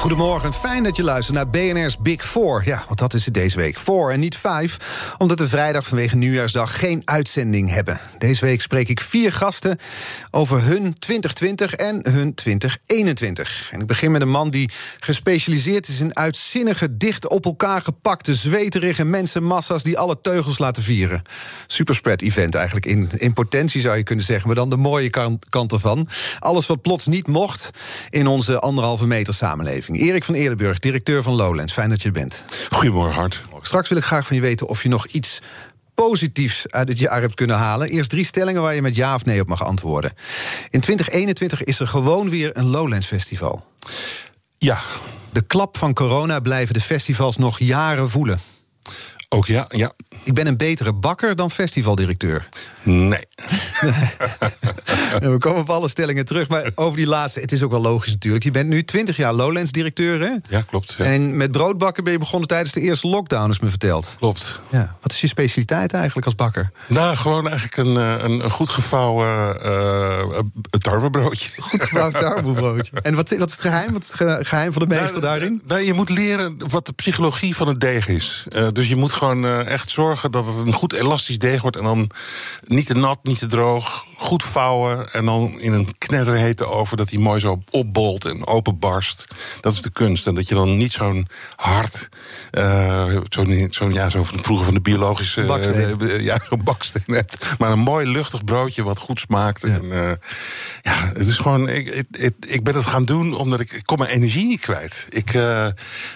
Goedemorgen, fijn dat je luistert naar BNR's Big Four. Ja, want dat is het deze week. Four en niet vijf, omdat we vrijdag vanwege Nieuwjaarsdag geen uitzending hebben. Deze week spreek ik vier gasten over hun 2020 en hun 2021. En ik begin met een man die gespecialiseerd is in uitzinnige, dicht op elkaar gepakte, zweterige mensenmassa's die alle teugels laten vieren. Superspread event eigenlijk in, in potentie zou je kunnen zeggen, maar dan de mooie kant, kant ervan. Alles wat plots niet mocht in onze anderhalve meter samenleving. Erik van Eerdenburg, directeur van Lowlands. Fijn dat je er bent. Goedemorgen, Hart. Straks wil ik graag van je weten of je nog iets positiefs uit het jaar hebt kunnen halen. Eerst drie stellingen waar je met ja of nee op mag antwoorden. In 2021 is er gewoon weer een Lowlands Festival. Ja, De klap van corona blijven de festivals nog jaren voelen. ook ja, ja. Ik ben een betere bakker dan festivaldirecteur. Nee. We komen op alle stellingen terug, maar over die laatste... het is ook wel logisch natuurlijk. Je bent nu 20 jaar Lowlands-directeur, hè? Ja, klopt. Ja. En met broodbakken ben je begonnen tijdens de eerste lockdown, is me verteld. Klopt. Ja. Wat is je specialiteit eigenlijk als bakker? Nou, gewoon eigenlijk een, eh, een, een goed gevouwen eh, tarwebroodje. Goed gebouwd tarwebroodje. En wat, wat is het geheim? Wat is het ge- geheim van de meester Nou, daarin? Nou, je moet leren wat de psychologie van het deeg is. Dus je moet gewoon echt zorgen dat het een goed elastisch deeg wordt. En dan niet te nat, niet te droog. Goed vouwen. En dan in een knetterhete oven dat hij mooi zo opbolt en openbarst. Dat is de kunst. En dat je dan niet zo'n hard. eh, zo'n zo, ja, zo van vroeger van de biologische. Baksteen. eh, ja, zo'n baksteen hebt. Maar een mooi luchtig broodje wat goed smaakt. En, eh, ja, het is gewoon. Ik, ik, ik, ik ben het gaan doen omdat ik, ik kom mijn energie niet kwijt. Ik, eh,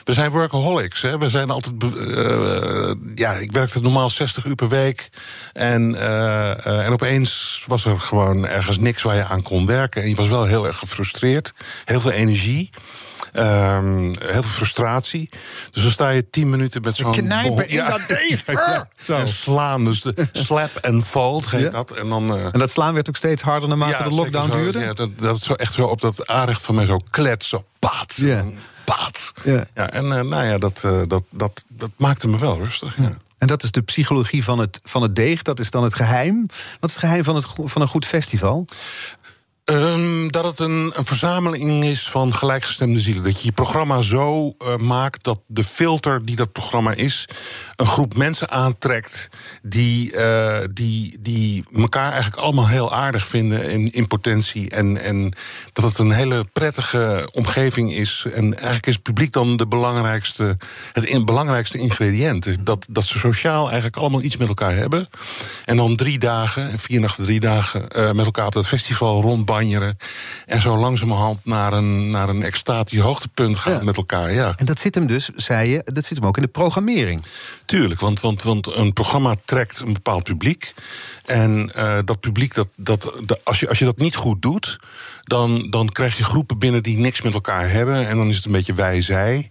we zijn workaholics. Hè. We zijn altijd. eh, ja, ik werkte normaal 60 uur per week. En, eh, eh, en opeens was er gewoon ergens niks waar je aan kon werken. En je was wel heel erg gefrustreerd. Heel veel energie. Ehm, heel veel frustratie. Dus dan sta je tien minuten met zo'n... knijpen in Ja. dat deeg. Ja, Zo. En slaan. Dus de slap and fold heet Ja. dat. En dan... eh, En dat slaan werd ook steeds harder naarmate de lockdown zo. duurde? Ja, dat, dat zo echt zo op dat aanrecht van mij zo klet, zo paat. Ja. Paat. Ja. Ja, en eh, nou ja, dat, eh, dat, dat, dat maakte me wel rustig. Ja. En dat is de psychologie van het, van het deeg. Dat is dan het geheim. Wat is het geheim van, het, van een goed festival? Ehm, dat het een, een verzameling is van gelijkgestemde zielen. Dat je je programma zo eh, maakt dat de filter die dat programma is... een groep mensen aantrekt die, eh, die, die elkaar eigenlijk allemaal heel aardig vinden in, in potentie. En, en dat het een hele prettige omgeving is. En eigenlijk is het publiek dan de belangrijkste, het belangrijkste ingrediënt. Dat, dat ze sociaal eigenlijk allemaal iets met elkaar hebben. En dan drie dagen, en vier nachten, drie dagen... eh, met elkaar op dat festival En zo langzamerhand naar een, naar een extatisch hoogtepunt gaan met elkaar. Ja. En dat zit hem dus, zei je, dat zit hem ook in de programmering. Tuurlijk, want, want, want een programma trekt een bepaald publiek. En dat publiek, dat, dat, dat- als, je, als je dat niet goed doet, dan, dan krijg je groepen binnen die niks met elkaar hebben. En dan is het een beetje wij-zij.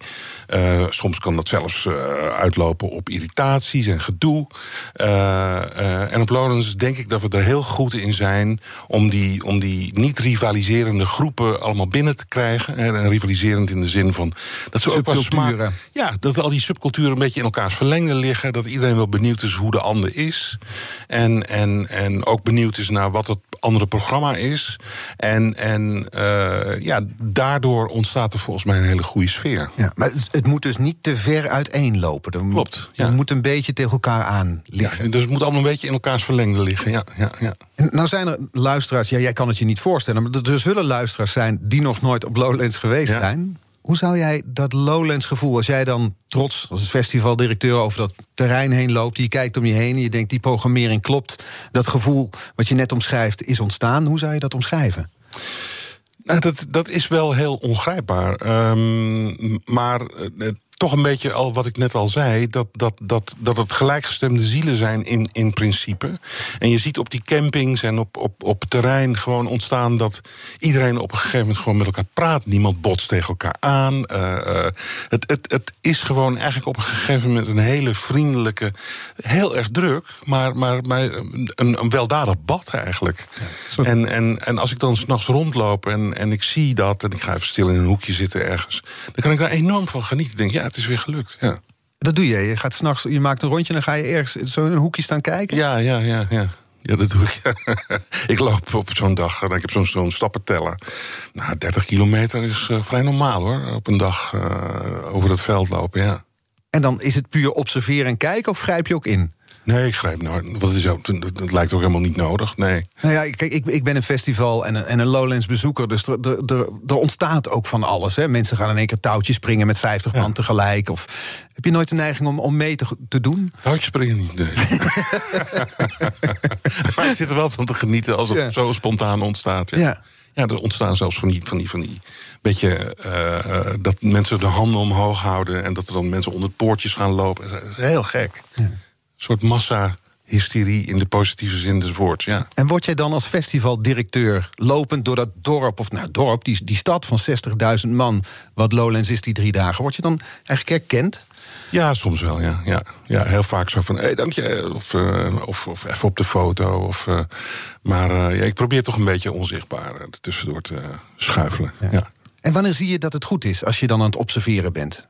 Eh, soms kan dat zelfs eh, uitlopen op irritaties en gedoe. Eh, en op Lowlands denk ik dat we er heel goed in zijn om die, om die niet rivaliserende groepen allemaal binnen te krijgen. En rivaliserend in de zin van dat ze ook wel Subculturen. ja, dat al die subculturen een beetje in elkaars verlengde liggen. Dat iedereen wel benieuwd is hoe de ander is. En, en, en ook benieuwd is naar wat het andere programma is. En, en ja, daardoor ontstaat er volgens mij een hele goede sfeer. Ja, maar het, het moet dus niet te ver uiteenlopen. Moet- Klopt, ja. Er moet een beetje tegen elkaar aan Ja, liggen. dus het moet allemaal een beetje in elkaars verlengde liggen. Ja, ja, ja. En nou zijn er luisteraars, ja, jij kan het je niet voorstellen... maar er zullen luisteraars zijn die nog nooit op Lowlands geweest Ja. zijn. Hoe zou jij dat Lowlands gevoel, als jij dan trots als festivaldirecteur over dat terrein heen loopt, je kijkt om je heen en je denkt die programmering klopt, dat gevoel wat je net omschrijft is ontstaan, hoe zou je dat omschrijven? Nou, dat, dat is wel heel ongrijpbaar. Ehm, maar eh, toch een beetje al wat ik net al zei, dat, dat, dat, dat het gelijkgestemde zielen zijn in, in principe. En je ziet op die campings en op, op, op terrein gewoon ontstaan dat iedereen op een gegeven moment gewoon met elkaar praat. Niemand botst tegen elkaar aan. Uh, het, het, het is gewoon eigenlijk op een gegeven moment een hele vriendelijke, heel erg druk, maar, maar, maar een, een weldadig bad eigenlijk. en, en, en als ik dan s'nachts rondloop en, en ik zie dat en ik ga even stil in een hoekje zitten ergens, dan kan ik daar enorm van genieten. Denk, ja, het is weer gelukt. Ja. Dat doe je. Je gaat s'nachts, je maakt een rondje en dan ga je ergens zo in een hoekje staan kijken. Ja, ja, ja, ja. Ja, dat doe ik. ik loop op zo'n dag en ik heb zo'n zo'n stappenteller. Nou, 30 kilometer is uh, vrij normaal hoor. Op een dag uh, over het veld lopen, ja. En dan is het puur observeren en kijken of grijp je ook in? Nee, ik grijp nou. Wat is ook, dat lijkt ook helemaal niet nodig. Nee. Nou ja, kijk, ik, ik ben een festival en een, en een Lowlands bezoeker. Dus er, er, er, er ontstaat ook van alles. Hè. Mensen gaan in één keer touwtjes springen met 50 man tegelijk. Of heb je nooit de neiging om, om mee te, te doen? Touwtjes springen niet, nee. maar je zit er wel van te genieten als het zo spontaan ontstaat. Ja. ja. Ja, er ontstaan zelfs van die, van die, van die beetje uh, dat mensen de handen omhoog houden en dat er dan mensen onder poortjes gaan lopen. Heel gek. Ja soort massa hysterie in de positieve zin des woords. Ja. En word jij dan als festivaldirecteur lopend door dat dorp, of nou, dorp, die, die stad van 60.000 man, wat Lowlands is die drie dagen, word je dan eigenlijk herkend? Ja, soms wel, ja. ja, ja heel vaak zo van, hé, hey, dank je. Of, uh, of, of even op de foto. Of, uh, maar uh, ja, ik probeer toch een beetje onzichtbaar er tussendoor te schuifelen. ja. ja. En wanneer zie je dat het goed is als je dan aan het observeren bent?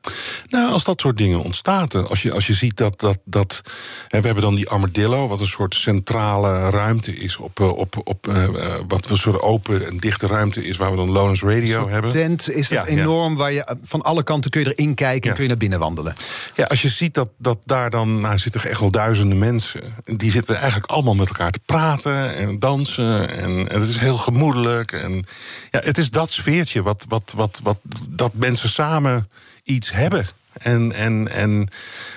Nou, als dat soort dingen ontstaan. Als je, als je ziet dat. dat, dat hè, we hebben dan die armadillo, wat een soort centrale ruimte is. Op, eh, op, op uh, wat een soort open en dichte ruimte is, waar we dan Lowlands Radio hebben. Tent is het enorm, waar je van alle kanten kun je erin kijken en kun je naar binnen wandelen. Ja, als je ziet dat, dat daar dan nou, zitten echt wel duizenden mensen. Die zitten eigenlijk allemaal met elkaar te praten en dansen. En, en het is heel gemoedelijk. En ja, het is dat sfeertje wat, wat wat, wat, dat mensen samen iets hebben. En, en, en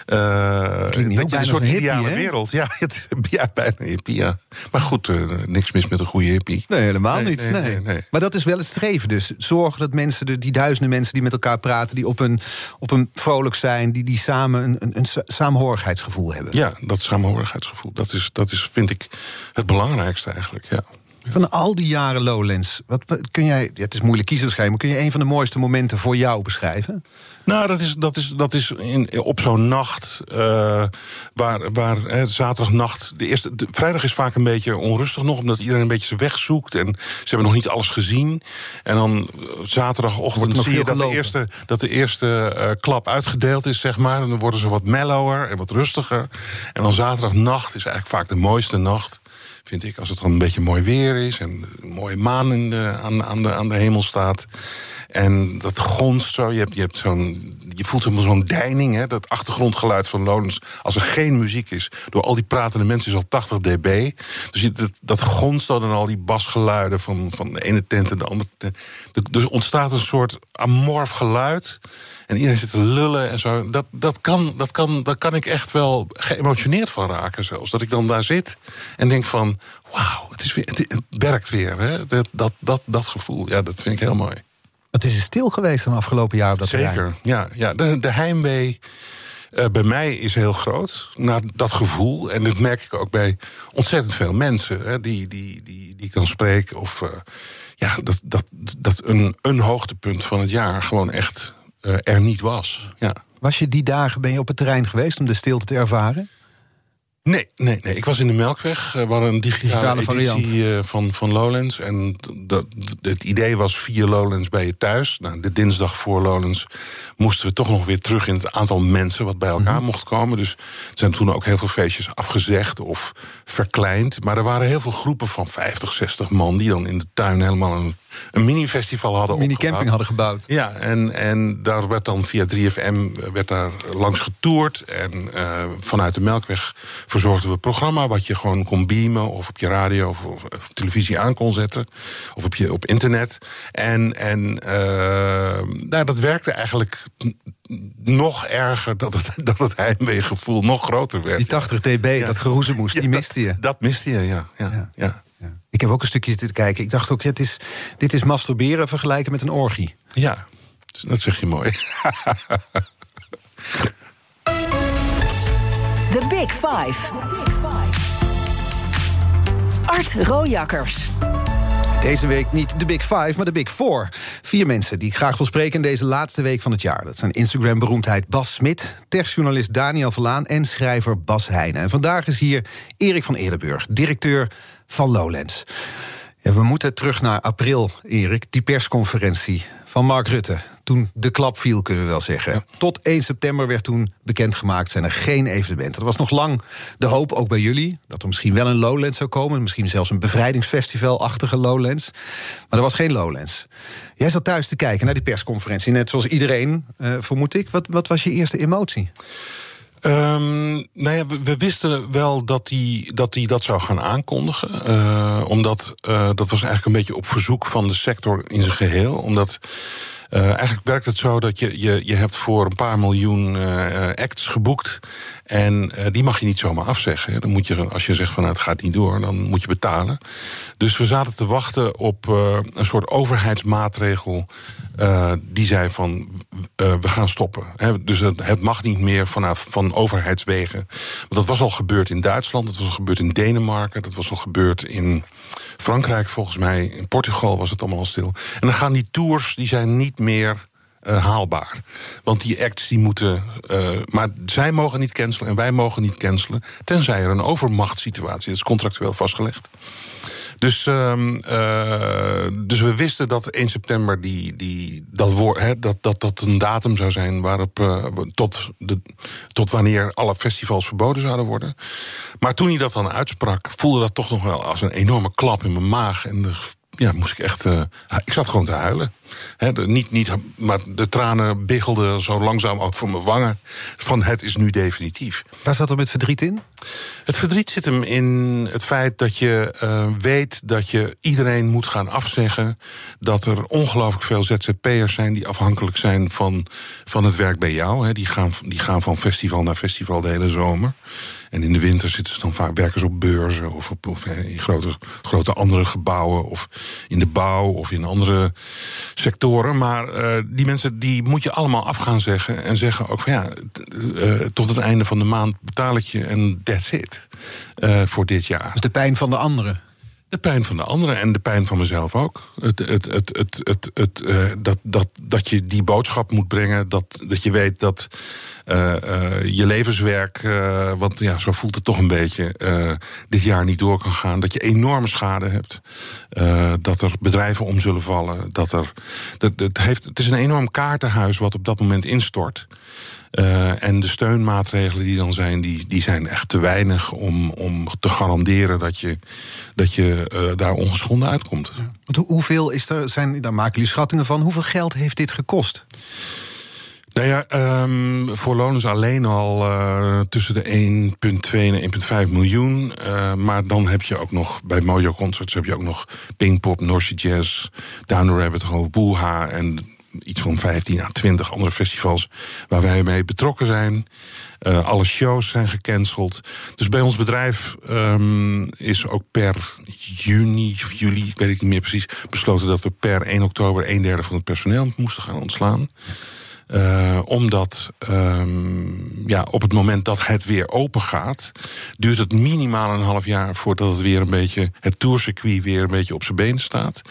uh, dat je een soort ideale wereld. Ja, het, ja, bijna hippie, ja. Maar goed, uh, niks mis met een goede hippie. Nee, helemaal niet. Nee, nee. Maar dat is wel het streven dus. Zorgen dat mensen, die duizenden mensen die met elkaar praten... die op een, op een vrolijk zijn, die, die samen een, een, een samenhorigheidsgevoel hebben. Ja, dat samenhorigheidsgevoel. Dat is, dat is, vind ik, het belangrijkste eigenlijk, ja. Van al die jaren Lowlands, wat, kun jij, het is moeilijk kiezen waarschijnlijk, maar kun je een van de mooiste momenten voor jou beschrijven? Nou, dat is, dat is, dat is in, op zo'n nacht, uh, waar, waar hè, zaterdagnacht, de eerste, de, vrijdag is vaak een beetje onrustig nog, omdat iedereen een beetje zijn weg zoekt en ze hebben nog niet alles gezien. En dan uh, zaterdagochtend zie je dat de eerste, dat de eerste uh, klap uitgedeeld is, zeg maar. En dan worden ze wat mellower en wat rustiger. En dan zaterdagnacht is eigenlijk vaak de mooiste nacht vind ik. Als het dan een beetje mooi weer is en een mooie maan in de, aan, aan, de, aan de hemel staat. En dat gonst zo. Je, hebt, je, hebt je voelt helemaal zo'n deining. Hè, dat achtergrondgeluid van Lowlands. Als er geen muziek is. Door al die pratende mensen is al 80 dB. Dus je, dat, dat gonst dan en al die basgeluiden van, van de ene tent en de andere tent. Dus ontstaat een soort amorf geluid. En iedereen zit te lullen en zo. Dat, dat, kan, dat, kan, dat kan ik echt wel geëmotioneerd van raken zelfs. Dat ik dan daar zit en denk van... wauw, het, is weer, het, werkt weer. Hè? Dat, dat, dat, dat gevoel, ja, dat vind ik heel mooi. Het is stil geweest de afgelopen jaar op dat Zeker, ja. ja. De, de heimwee uh, bij mij is heel groot. Naar dat gevoel. En dat merk ik ook bij ontzettend veel mensen hè, die, die, die, die ik dan spreek. Of uh, ja, dat, dat, dat een, een hoogtepunt van het jaar gewoon echt uh, er niet was. Ja. Was je die dagen ben je op het terrein geweest om de stilte te ervaren? Nee, nee, nee. Ik was in de Melkweg. We hadden een digitale, digitale editie uh, van, van Lowlands. En dat, het idee was vier Lowlands bij je thuis. Nou, de dinsdag voor Lowlands moesten we toch nog weer terug in het aantal mensen wat bij elkaar mm mocht komen. Dus er zijn toen ook heel veel feestjes afgezegd of verkleind. Maar er waren heel veel groepen van 50, 60 man die dan in de tuin helemaal een, een mini-festival hadden Een mini-camping hadden gebouwd. Ja, en, en daar werd dan via 3FM werd daar langs getoerd. En uh, vanuit de Melkweg verzorgden we een programma wat je gewoon kon beamen of op je radio of, of op televisie aan kon zetten. Of op, je, op internet. En, en uh, nou, dat werkte eigenlijk nog erger dat het, dat het heimweegevoel nog groter werd. Die 80 dB, dat geroezen moest, die miste je. Dat miste je, ja. ja, ja. Ja. Ik heb ook een stukje te kijken. Ik dacht ook, het is, dit is masturberen vergelijken met een orgie. Ja, dat zeg je mooi. The Big Five. Art Rojakkers. Deze week niet de Big Five, maar de Big Four. Vier mensen die ik graag wil spreken in deze laatste week van het jaar. Dat zijn Instagram-beroemdheid Bas Smit, techjournalist Daniel Verlaan en schrijver Bas Heijnen. En vandaag is hier Erik van Eerdenburg, directeur van Lowlands. Ja, we moeten terug naar april, Erik, die persconferentie van Mark Rutte. Toen de klap viel, kunnen we wel zeggen. Tot 1 september werd toen bekendgemaakt... zijn er geen evenementen. Er was nog lang de hoop, ook bij jullie... dat er misschien wel een Lowlands zou komen. Misschien zelfs een bevrijdingsfestival-achtige Lowlands. Maar er was geen Lowlands. Jij zat thuis te kijken naar die persconferentie. Net zoals iedereen, uh, vermoed ik. Wat, wat was je eerste emotie? Um, nou ja, we, wisten wel dat hij dat, die dat zou gaan aankondigen. Uh, omdat uh, dat was eigenlijk een beetje op verzoek van de sector in zijn geheel. Omdat uh, eigenlijk werkt het zo dat je, je, je hebt voor een paar miljoen acts geboekt. En uh, die mag je niet zomaar afzeggen. Dan moet je, als je zegt van nou, het gaat niet door, dan moet je betalen. Dus we zaten te wachten op een soort overheidsmaatregel. die zei van we gaan stoppen. dus het, het, mag niet meer vanaf van overheidswegen. Want dat was al gebeurd in Duitsland, dat was al gebeurd in Denemarken, dat was al gebeurd in Frankrijk volgens mij. In Portugal was het allemaal al stil. En dan gaan die tours, die zijn niet meer uh, haalbaar. Want die acts die moeten. Uh, maar zij mogen niet cancelen en wij mogen niet cancelen. Tenzij er een overmachtssituatie is. Contractueel vastgelegd. Dus, uh, uh, dus we wisten dat 1 september die, die, dat, dat, dat, dat een datum zou zijn waarop tot, de, tot wanneer alle festivals verboden zouden worden. Maar toen hij dat dan uitsprak, voelde dat toch nog wel als een enorme klap in mijn maag. En de, ja, moest ik echt. Uh, ik zat gewoon te huilen. He, de, niet, niet, maar de tranen biggelden zo langzaam ook voor mijn wangen. Van het is nu definitief. Waar zat er met verdriet in? Het verdriet zit hem in het feit dat je uh, weet dat je iedereen moet gaan afzeggen. Dat er ongelooflijk veel ZZP'ers zijn die afhankelijk zijn van, van het werk bij jou. He, die, gaan, die gaan van festival naar festival de hele zomer. En in de winter zitten ze dan vaak werken ze op beurzen of, op, of in grote, grote andere gebouwen of in de bouw of in andere sectoren. Maar uh, die mensen die moet je allemaal af gaan zeggen en zeggen ook van ja, uh, tot het einde van de maand betaal ik je en that's it voor dit jaar. Dus de pijn van de anderen. De pijn van de anderen en de pijn van mezelf ook. Het, het, het, het, het, het, uh, dat, dat, dat je die boodschap moet brengen. Dat, dat je weet dat uh, uh, je levenswerk, want ja, zo voelt het toch een beetje, dit jaar niet door kan gaan. Dat je enorme schade hebt. dat er bedrijven om zullen vallen. Dat er, dat, het, heeft, het is een enorm kaartenhuis wat op dat moment instort. Uh, en de steunmaatregelen die dan zijn, die, die zijn echt te weinig om, om te garanderen dat je, dat je uh, daar ongeschonden uitkomt. Ja. Want hoeveel is er, zijn, daar maken jullie schattingen van, hoeveel geld heeft dit gekost? Nou ja, um, voor Lonens alleen al uh, tussen de 1,2 en 1,5 miljoen. Uh, maar dan heb je ook nog, bij Mojo Concerts heb je ook nog Pinkpop, North Jazz, Down the Rabbit Hole, Boeha en iets van 15 à 20 andere festivals waar wij mee betrokken zijn. Uh, alle shows zijn gecanceld. Dus bij ons bedrijf um, is ook per juni of juli, ik weet het niet meer precies, besloten dat we per 1 oktober een derde van het personeel moesten gaan ontslaan. Uh, omdat um, ja, op het moment dat het weer open gaat, duurt het minimaal een half jaar voordat het weer een beetje het tourcircuit weer een beetje op zijn benen staat.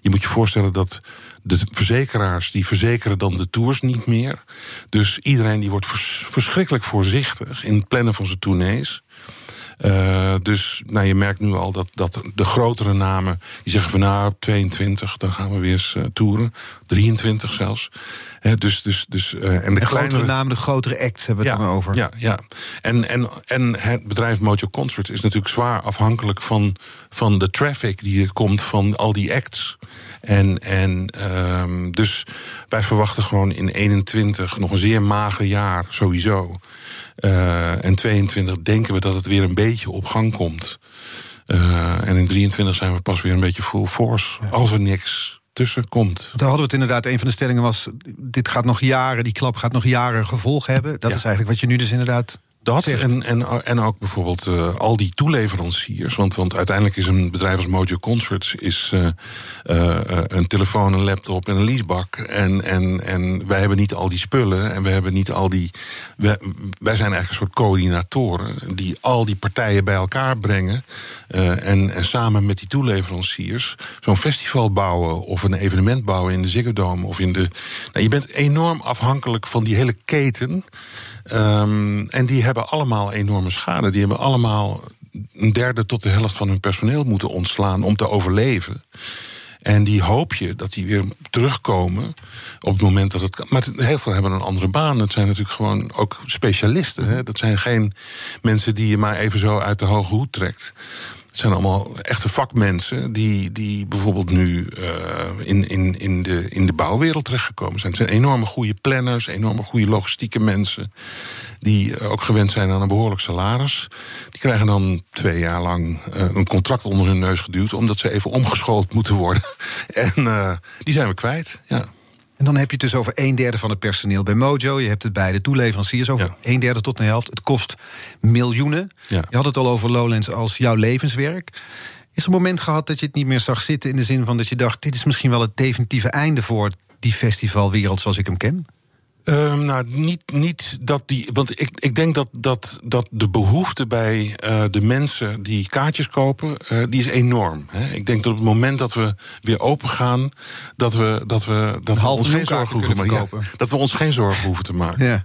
Je moet je voorstellen dat de verzekeraars die verzekeren dan de tours niet meer. Dus iedereen die wordt vers verschrikkelijk voorzichtig in het plannen van zijn tournees. Uh, dus nou, je merkt nu al dat, dat de grotere namen die zeggen van nou 22, dan gaan we weer eens uh, toeren. 23 zelfs. He, dus, dus, dus, uh, en de, kleinere... grotere namen, de grotere acts hebben we ja, het dan over. Ja, ja. En, en, en het bedrijf Mojo Concert is natuurlijk zwaar afhankelijk van, van de traffic die er komt van al die acts. En, en um, dus wij verwachten gewoon in 21 nog een zeer mager jaar sowieso. Uh, en 22 denken we dat het weer een beetje op gang komt. Uh, en in 23 zijn we pas weer een beetje full force. Ja. Als er niks tussen komt. Daar hadden we het inderdaad. Een van de stellingen was: dit gaat nog jaren, die klap gaat nog jaren gevolg hebben. Dat ja. is eigenlijk wat je nu dus inderdaad Dat en, en, en ook bijvoorbeeld uh, al die toeleveranciers. Want, want uiteindelijk is een bedrijf als Mojo Concerts is, uh, uh, een telefoon, een laptop en een leasebak. En, en, en wij hebben niet al die spullen en we hebben niet al die. Wij, wij zijn eigenlijk een soort coördinatoren die al die partijen bij elkaar brengen. en, en samen met die toeleveranciers zo'n festival bouwen of een evenement bouwen in de Ziggo Dome of in de. Nou, je bent enorm afhankelijk van die hele keten. Um, en die hebben allemaal enorme schade. Die hebben allemaal een derde tot de helft van hun personeel moeten ontslaan om te overleven. En die hoop je dat die weer terugkomen op het moment dat het kan. Maar heel veel hebben een andere baan. Dat zijn natuurlijk gewoon ook specialisten. Hè? Dat zijn geen mensen die je maar even zo uit de hoge hoed trekt. Het zijn allemaal echte vakmensen die, die bijvoorbeeld nu uh, in, in, in, de, in de bouwwereld terechtgekomen zijn. Het zijn enorme goede planners, enorme goede logistieke mensen. Die ook gewend zijn aan een behoorlijk salaris. Die krijgen dan twee jaar lang uh, een contract onder hun neus geduwd. omdat ze even omgeschoold moeten worden. en die zijn we kwijt. Ja. En dan heb je het dus over een derde van het personeel bij Mojo. Je hebt het bij de toeleveranciers over ja. een derde tot een helft. Het kost miljoenen. Ja. Je had het al over Lowlands als jouw levenswerk. Is er een moment gehad dat je het niet meer zag zitten... in de zin van dat je dacht... dit is misschien wel het definitieve einde voor die festivalwereld zoals ik hem ken? Um, nou, niet, niet dat die. Want ik, ik denk dat, dat, dat de behoefte bij uh, de mensen die kaartjes kopen, uh, die is enorm. Hè. Ik denk dat op het moment dat we weer open gaan, dat we, dat we, dat we ons geen zorgen hoeven te maken. Ja, dat we ons geen zorgen hoeven te maken. Ja.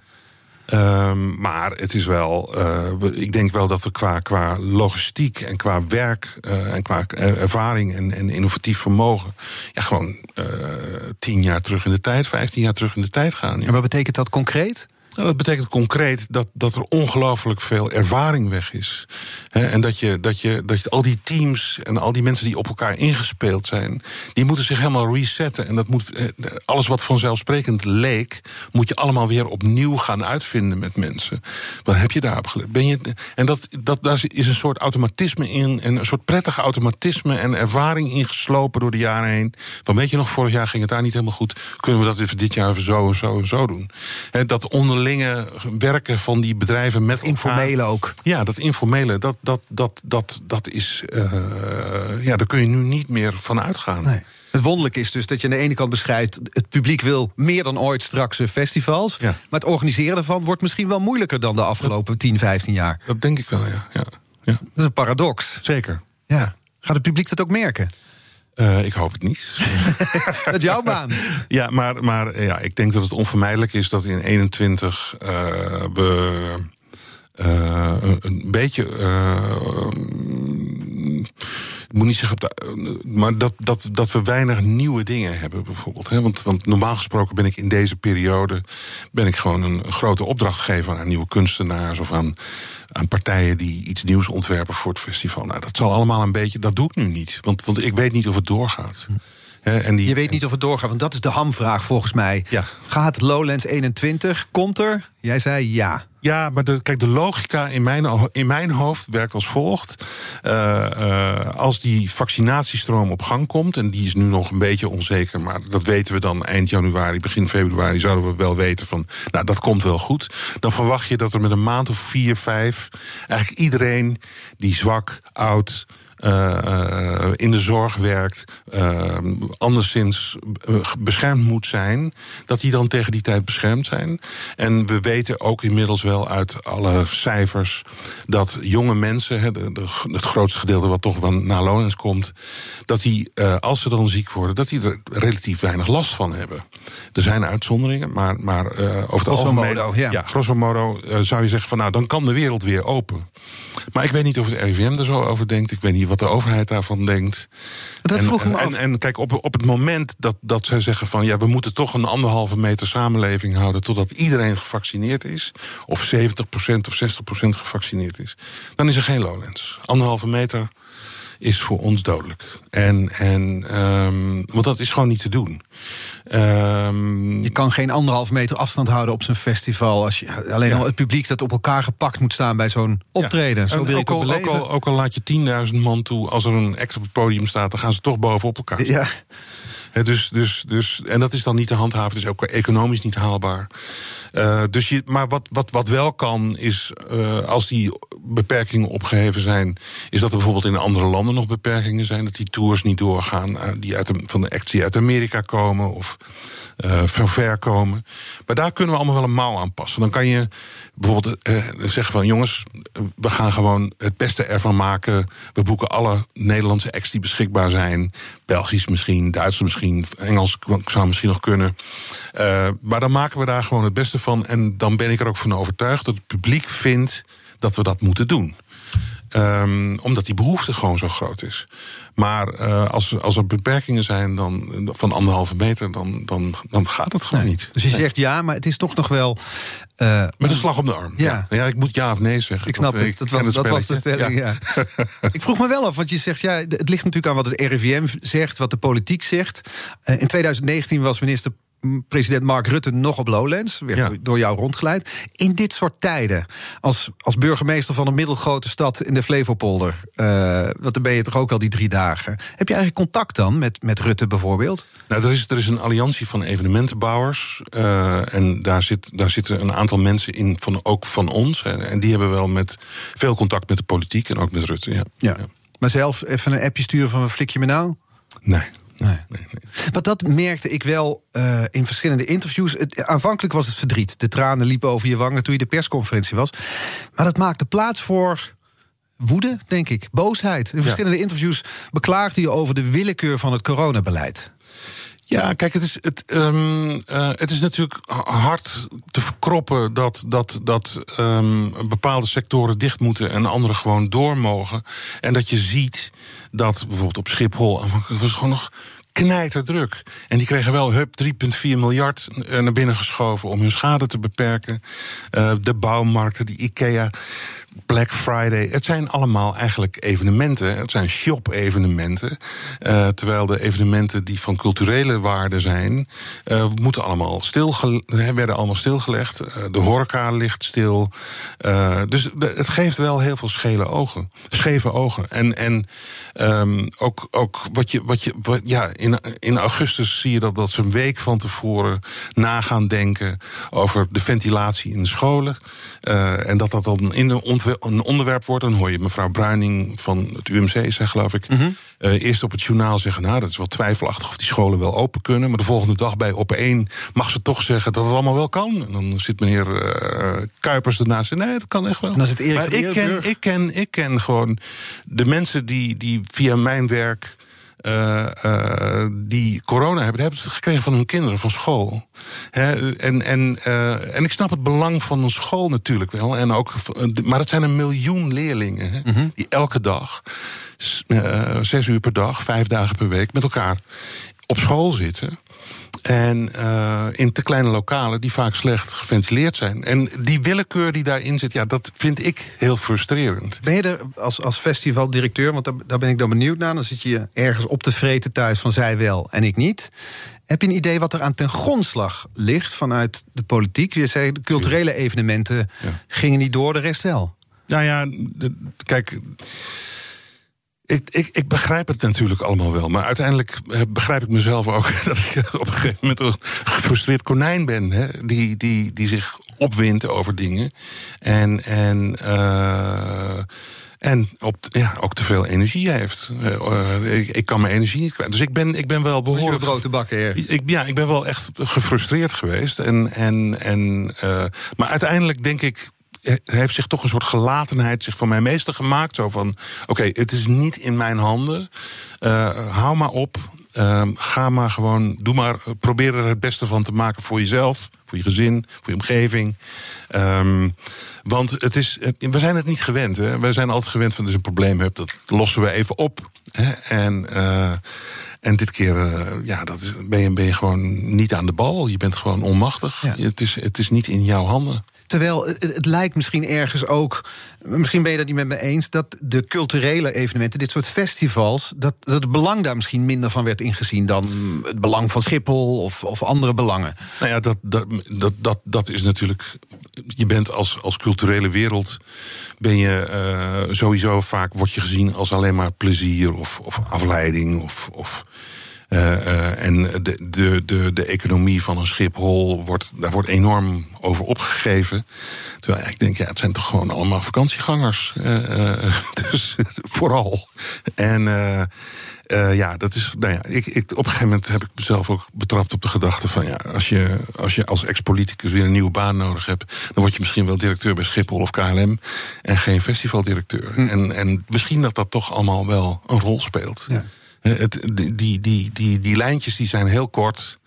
Um, maar het is wel, uh, ik denk wel dat we qua, qua logistiek en qua werk uh, en qua ervaring en, en innovatief vermogen, ja, gewoon tien jaar terug in de tijd, vijftien jaar terug in de tijd gaan. En wat betekent dat concreet? Nou, dat betekent concreet dat, dat er ongelooflijk veel ervaring weg is. en dat je, dat, je, dat je al die teams en al die mensen die op elkaar ingespeeld zijn, die moeten zich helemaal resetten. En dat moet, eh, alles wat vanzelfsprekend leek, moet je allemaal weer opnieuw gaan uitvinden met mensen. Wat heb je daarop geleerd? Ben je, en dat, dat, daar is een soort automatisme in, en een soort prettig automatisme en ervaring ingeslopen door de jaren heen. Van weet je nog, vorig jaar ging het daar niet helemaal goed. Kunnen we dat dit jaar zo en zo en zo doen? dat onderling werken van die bedrijven met informele ook. Ja, dat informele, dat, dat, dat, dat, dat is. Uh, ja, daar kun je nu niet meer van uitgaan. Nee. Het wonderlijke is dus dat je aan de ene kant beschrijft... het publiek wil meer dan ooit straks festivals. Ja. Maar het organiseren daarvan wordt misschien wel moeilijker... dan de afgelopen 10, 15 jaar. Dat denk ik wel, ja. ja. ja. Dat is een paradox. Zeker. Ja. Gaat het publiek dat ook merken? Uh, ik hoop het niet. dat is jouw baan. Ja, maar, maar ja, ik denk dat het onvermijdelijk is dat in 21 uh, we uh, een, een, beetje. Ik moet niet zeggen, maar dat, dat, dat we weinig nieuwe dingen hebben, bijvoorbeeld. Hè? Want, want normaal gesproken ben ik in deze periode ben ik gewoon een grote opdrachtgever aan nieuwe kunstenaars of aan aan partijen die iets nieuws ontwerpen voor het festival. Nou, dat zal allemaal een beetje. Dat doe ik nu niet. Want, want ik weet niet of het doorgaat. en die, je weet niet of het doorgaat, want dat is de hamvraag volgens mij. Ja. Gaat Lowlands 21? Komt er? Jij zei ja. Ja, maar kijk, de logica in mijn, in mijn hoofd werkt als volgt. Uh, uh, als die vaccinatiestroom op gang komt, en die is nu nog een beetje onzeker, maar dat weten we dan eind januari, begin februari, zouden we wel weten van, nou, dat komt wel goed. Dan verwacht je dat er met een maand of vier, vijf, eigenlijk iedereen die zwak, oud, uh, in de zorg werkt, uh, anderszins beschermd moet zijn, dat die dan tegen die tijd beschermd zijn. En we weten ook inmiddels wel uit alle cijfers dat jonge mensen, het grootste gedeelte wat toch van naar Lonens komt, dat die, als ze dan ziek worden, dat die er relatief weinig last van hebben. Er zijn uitzonderingen, maar, maar over het algemeen. Modo, ja. ja, grosso modo zou je zeggen van nou, dan kan de wereld weer open. Maar ik weet niet of het RIVM er zo over denkt. Ik weet niet wat de overheid daarvan denkt. Dat en, vroeg me en, en, kijk, op, op het moment dat, dat zij zeggen van ja, we moeten toch een anderhalve meter samenleving houden totdat iedereen gevaccineerd is, of 70% of 60% gevaccineerd is, dan is er geen Lowlands. Anderhalve meter is voor ons dodelijk. En, en um, want dat is gewoon niet te doen. Um, je kan geen anderhalf meter afstand houden op zo'n festival. Als je alleen al het publiek dat op elkaar gepakt moet staan bij zo'n optreden. Ja. Zo wil ook, al, ook, al, ook al laat je 10.000 man toe, als er een act op het podium staat, dan gaan ze toch bovenop elkaar. Ja. dus, dus, dus, en dat is dan niet te handhaven, is ook economisch niet haalbaar. Uh, dus je, maar wat, wat, wat wel kan, is uh, als die beperkingen opgeheven zijn, is dat er bijvoorbeeld in andere landen nog beperkingen zijn. Dat die tours niet doorgaan uh, die uit van de acts die uit Amerika komen of van ver komen. Maar daar kunnen we allemaal wel een mouw aanpassen. Dan kan je bijvoorbeeld zeggen van jongens, we gaan gewoon het beste ervan maken. We boeken alle Nederlandse acts die beschikbaar zijn. Belgisch misschien, Duits misschien, Engels zou misschien nog kunnen. Maar dan maken we daar gewoon het beste van. En dan ben ik er ook van overtuigd dat het publiek vindt dat we dat moeten doen. Um, omdat die behoefte gewoon zo groot is. Maar uh, als, als er beperkingen zijn dan, van anderhalve meter, dan, dan, dan gaat het gewoon nee. niet. Dus je zegt ja, maar het is toch nog wel. Uh, Met een slag om de arm. Ja. ja. ik moet ja of nee zeggen. Ik snap het. Dat, was, dat was de stelling. Ja. ja. ik vroeg me wel af, want je zegt ja, het ligt natuurlijk aan wat het RIVM zegt, wat de politiek zegt. Uh, in 2019 was minister president Mark Rutte nog op Lowlands. Ja. door jou rondgeleid. In dit soort tijden, als, als burgemeester van een middelgrote stad in de Flevopolder... Uh, want dan ben je toch ook al die drie dagen. Heb je eigenlijk contact dan met, met Rutte bijvoorbeeld? Nou, er is, er is een alliantie van evenementenbouwers. Uh, en daar, zit, daar zitten een aantal mensen in, van, ook van ons. En die hebben wel met veel contact met de politiek en ook met Rutte. Ja. ja. ja. Maar zelf even een appje sturen van flik je me nou? Nee. Nee. nee, nee. Want dat merkte ik wel uh, in verschillende interviews. Het, aanvankelijk was het verdriet. De tranen liepen over je wangen toen je de persconferentie was. Maar dat maakte plaats voor woede, denk ik. Boosheid. In verschillende ja. interviews beklaagde je over de willekeur van het coronabeleid. Ja, kijk, het is, het, um, uh, het is natuurlijk hard te verkroppen dat, dat, dat um, bepaalde sectoren dicht moeten en andere gewoon door mogen. En dat je ziet dat bijvoorbeeld op Schiphol was het gewoon nog knijterdruk. En die kregen wel hup 3,4 miljard naar binnen geschoven om hun schade te beperken. Uh, de bouwmarkten, die IKEA. Black Friday. Het zijn allemaal eigenlijk evenementen. Het zijn shop-evenementen. Uh, terwijl de evenementen die van culturele waarde zijn, uh, moeten allemaal stil, werden allemaal stilgelegd. Uh, de horeca ligt stil. dus het geeft wel heel veel schele ogen, scheve ogen. En, en um, ook, ook wat je, wat je, ja, in, in augustus zie je dat, dat ze een week van tevoren na gaan denken over de ventilatie in de scholen. en dat dat dan in de een onderwerp wordt, dan hoor je mevrouw Bruining van het UMC zeggen, geloof ik. Mm -hmm. uh, eerst op het journaal zeggen: Nou, dat is wel twijfelachtig of die scholen wel open kunnen. Maar de volgende dag bij op één mag ze toch zeggen dat het allemaal wel kan. En dan zit meneer uh, Kuipers ernaast. Nee, dat kan echt wel. En dan zit Erik maar ik ken, ik, ken, ik ken gewoon de mensen die, die via mijn werk. Uh, uh, die corona hebben, hebben het gekregen van hun kinderen van school. He, en, en, uh, en ik snap het belang van een school natuurlijk wel. En ook, maar het zijn een miljoen leerlingen he, mm -hmm. die elke dag, zes uur per dag, vijf dagen per week met elkaar op school zitten. En uh, in te kleine lokalen die vaak slecht geventileerd zijn. En die willekeur die daarin zit, ja, dat vind ik heel frustrerend. Ben je er als, als festivaldirecteur, want daar, daar ben ik dan benieuwd naar... dan zit je ergens op te vreten thuis van zij wel en ik niet... Heb je een idee wat er aan ten grondslag ligt vanuit de politiek? Je zei, de culturele evenementen ja. gingen niet door, de rest wel. Nou ja, de, kijk... Ik, ik, ik, begrijp het natuurlijk allemaal wel. Maar uiteindelijk begrijp ik mezelf ook dat ik op een gegeven moment een gefrustreerd konijn ben. Hè, die, die, die zich opwindt over dingen. En, en, uh, en op, ja, ook te veel energie heeft. Uh, ik, ik, kan mijn energie niet kwijt. Dus ik ben, ik ben wel behoorlijk. brood te bakken, heer. Ik, ja, ik ben wel echt gefrustreerd geweest. En, en, en, uh, maar uiteindelijk denk ik heeft zich toch een soort gelatenheid zich van mij meester gemaakt. Zo van, oké, okay, het is niet in mijn handen. Uh, hou maar op. Uh, ga maar gewoon, doe maar, probeer er het beste van te maken voor jezelf, voor je gezin, voor je omgeving. Um, want het is, we zijn het niet gewend. Hè? We zijn altijd gewend van als je een probleem hebt, dat lossen we even op. Hè? En, uh, en dit keer uh, ja, dat is, ben, je, ben je gewoon niet aan de bal. Je bent gewoon onmachtig. Ja. Het, is, het is niet in jouw handen. Terwijl het, het, lijkt misschien ergens ook, misschien ben je dat niet met me eens, dat de culturele evenementen, dit soort festivals, dat, dat het belang daar misschien minder van werd ingezien dan het belang van Schiphol of, of andere belangen. Nou ja, dat, dat, dat, dat, dat is natuurlijk. Je bent als, als culturele wereld, ben je uh, sowieso vaak, word je gezien als alleen maar plezier of, of afleiding of. of en de, de, de, de economie van een Schiphol wordt, daar wordt enorm over opgegeven. Terwijl ik denk, ja, het zijn toch gewoon allemaal vakantiegangers. Uh, dus vooral. En uh, ja, dat is. Nou ja, ik, ik, op een gegeven moment heb ik mezelf ook betrapt op de gedachte van ja, als je als, je als ex-politicus weer een nieuwe baan nodig hebt, dan word je misschien wel directeur bij Schiphol of KLM en geen festivaldirecteur. Hm. En, en misschien dat dat toch allemaal wel een rol speelt. Ja. Het, die, die, die, die, lijntjes die zijn heel kort.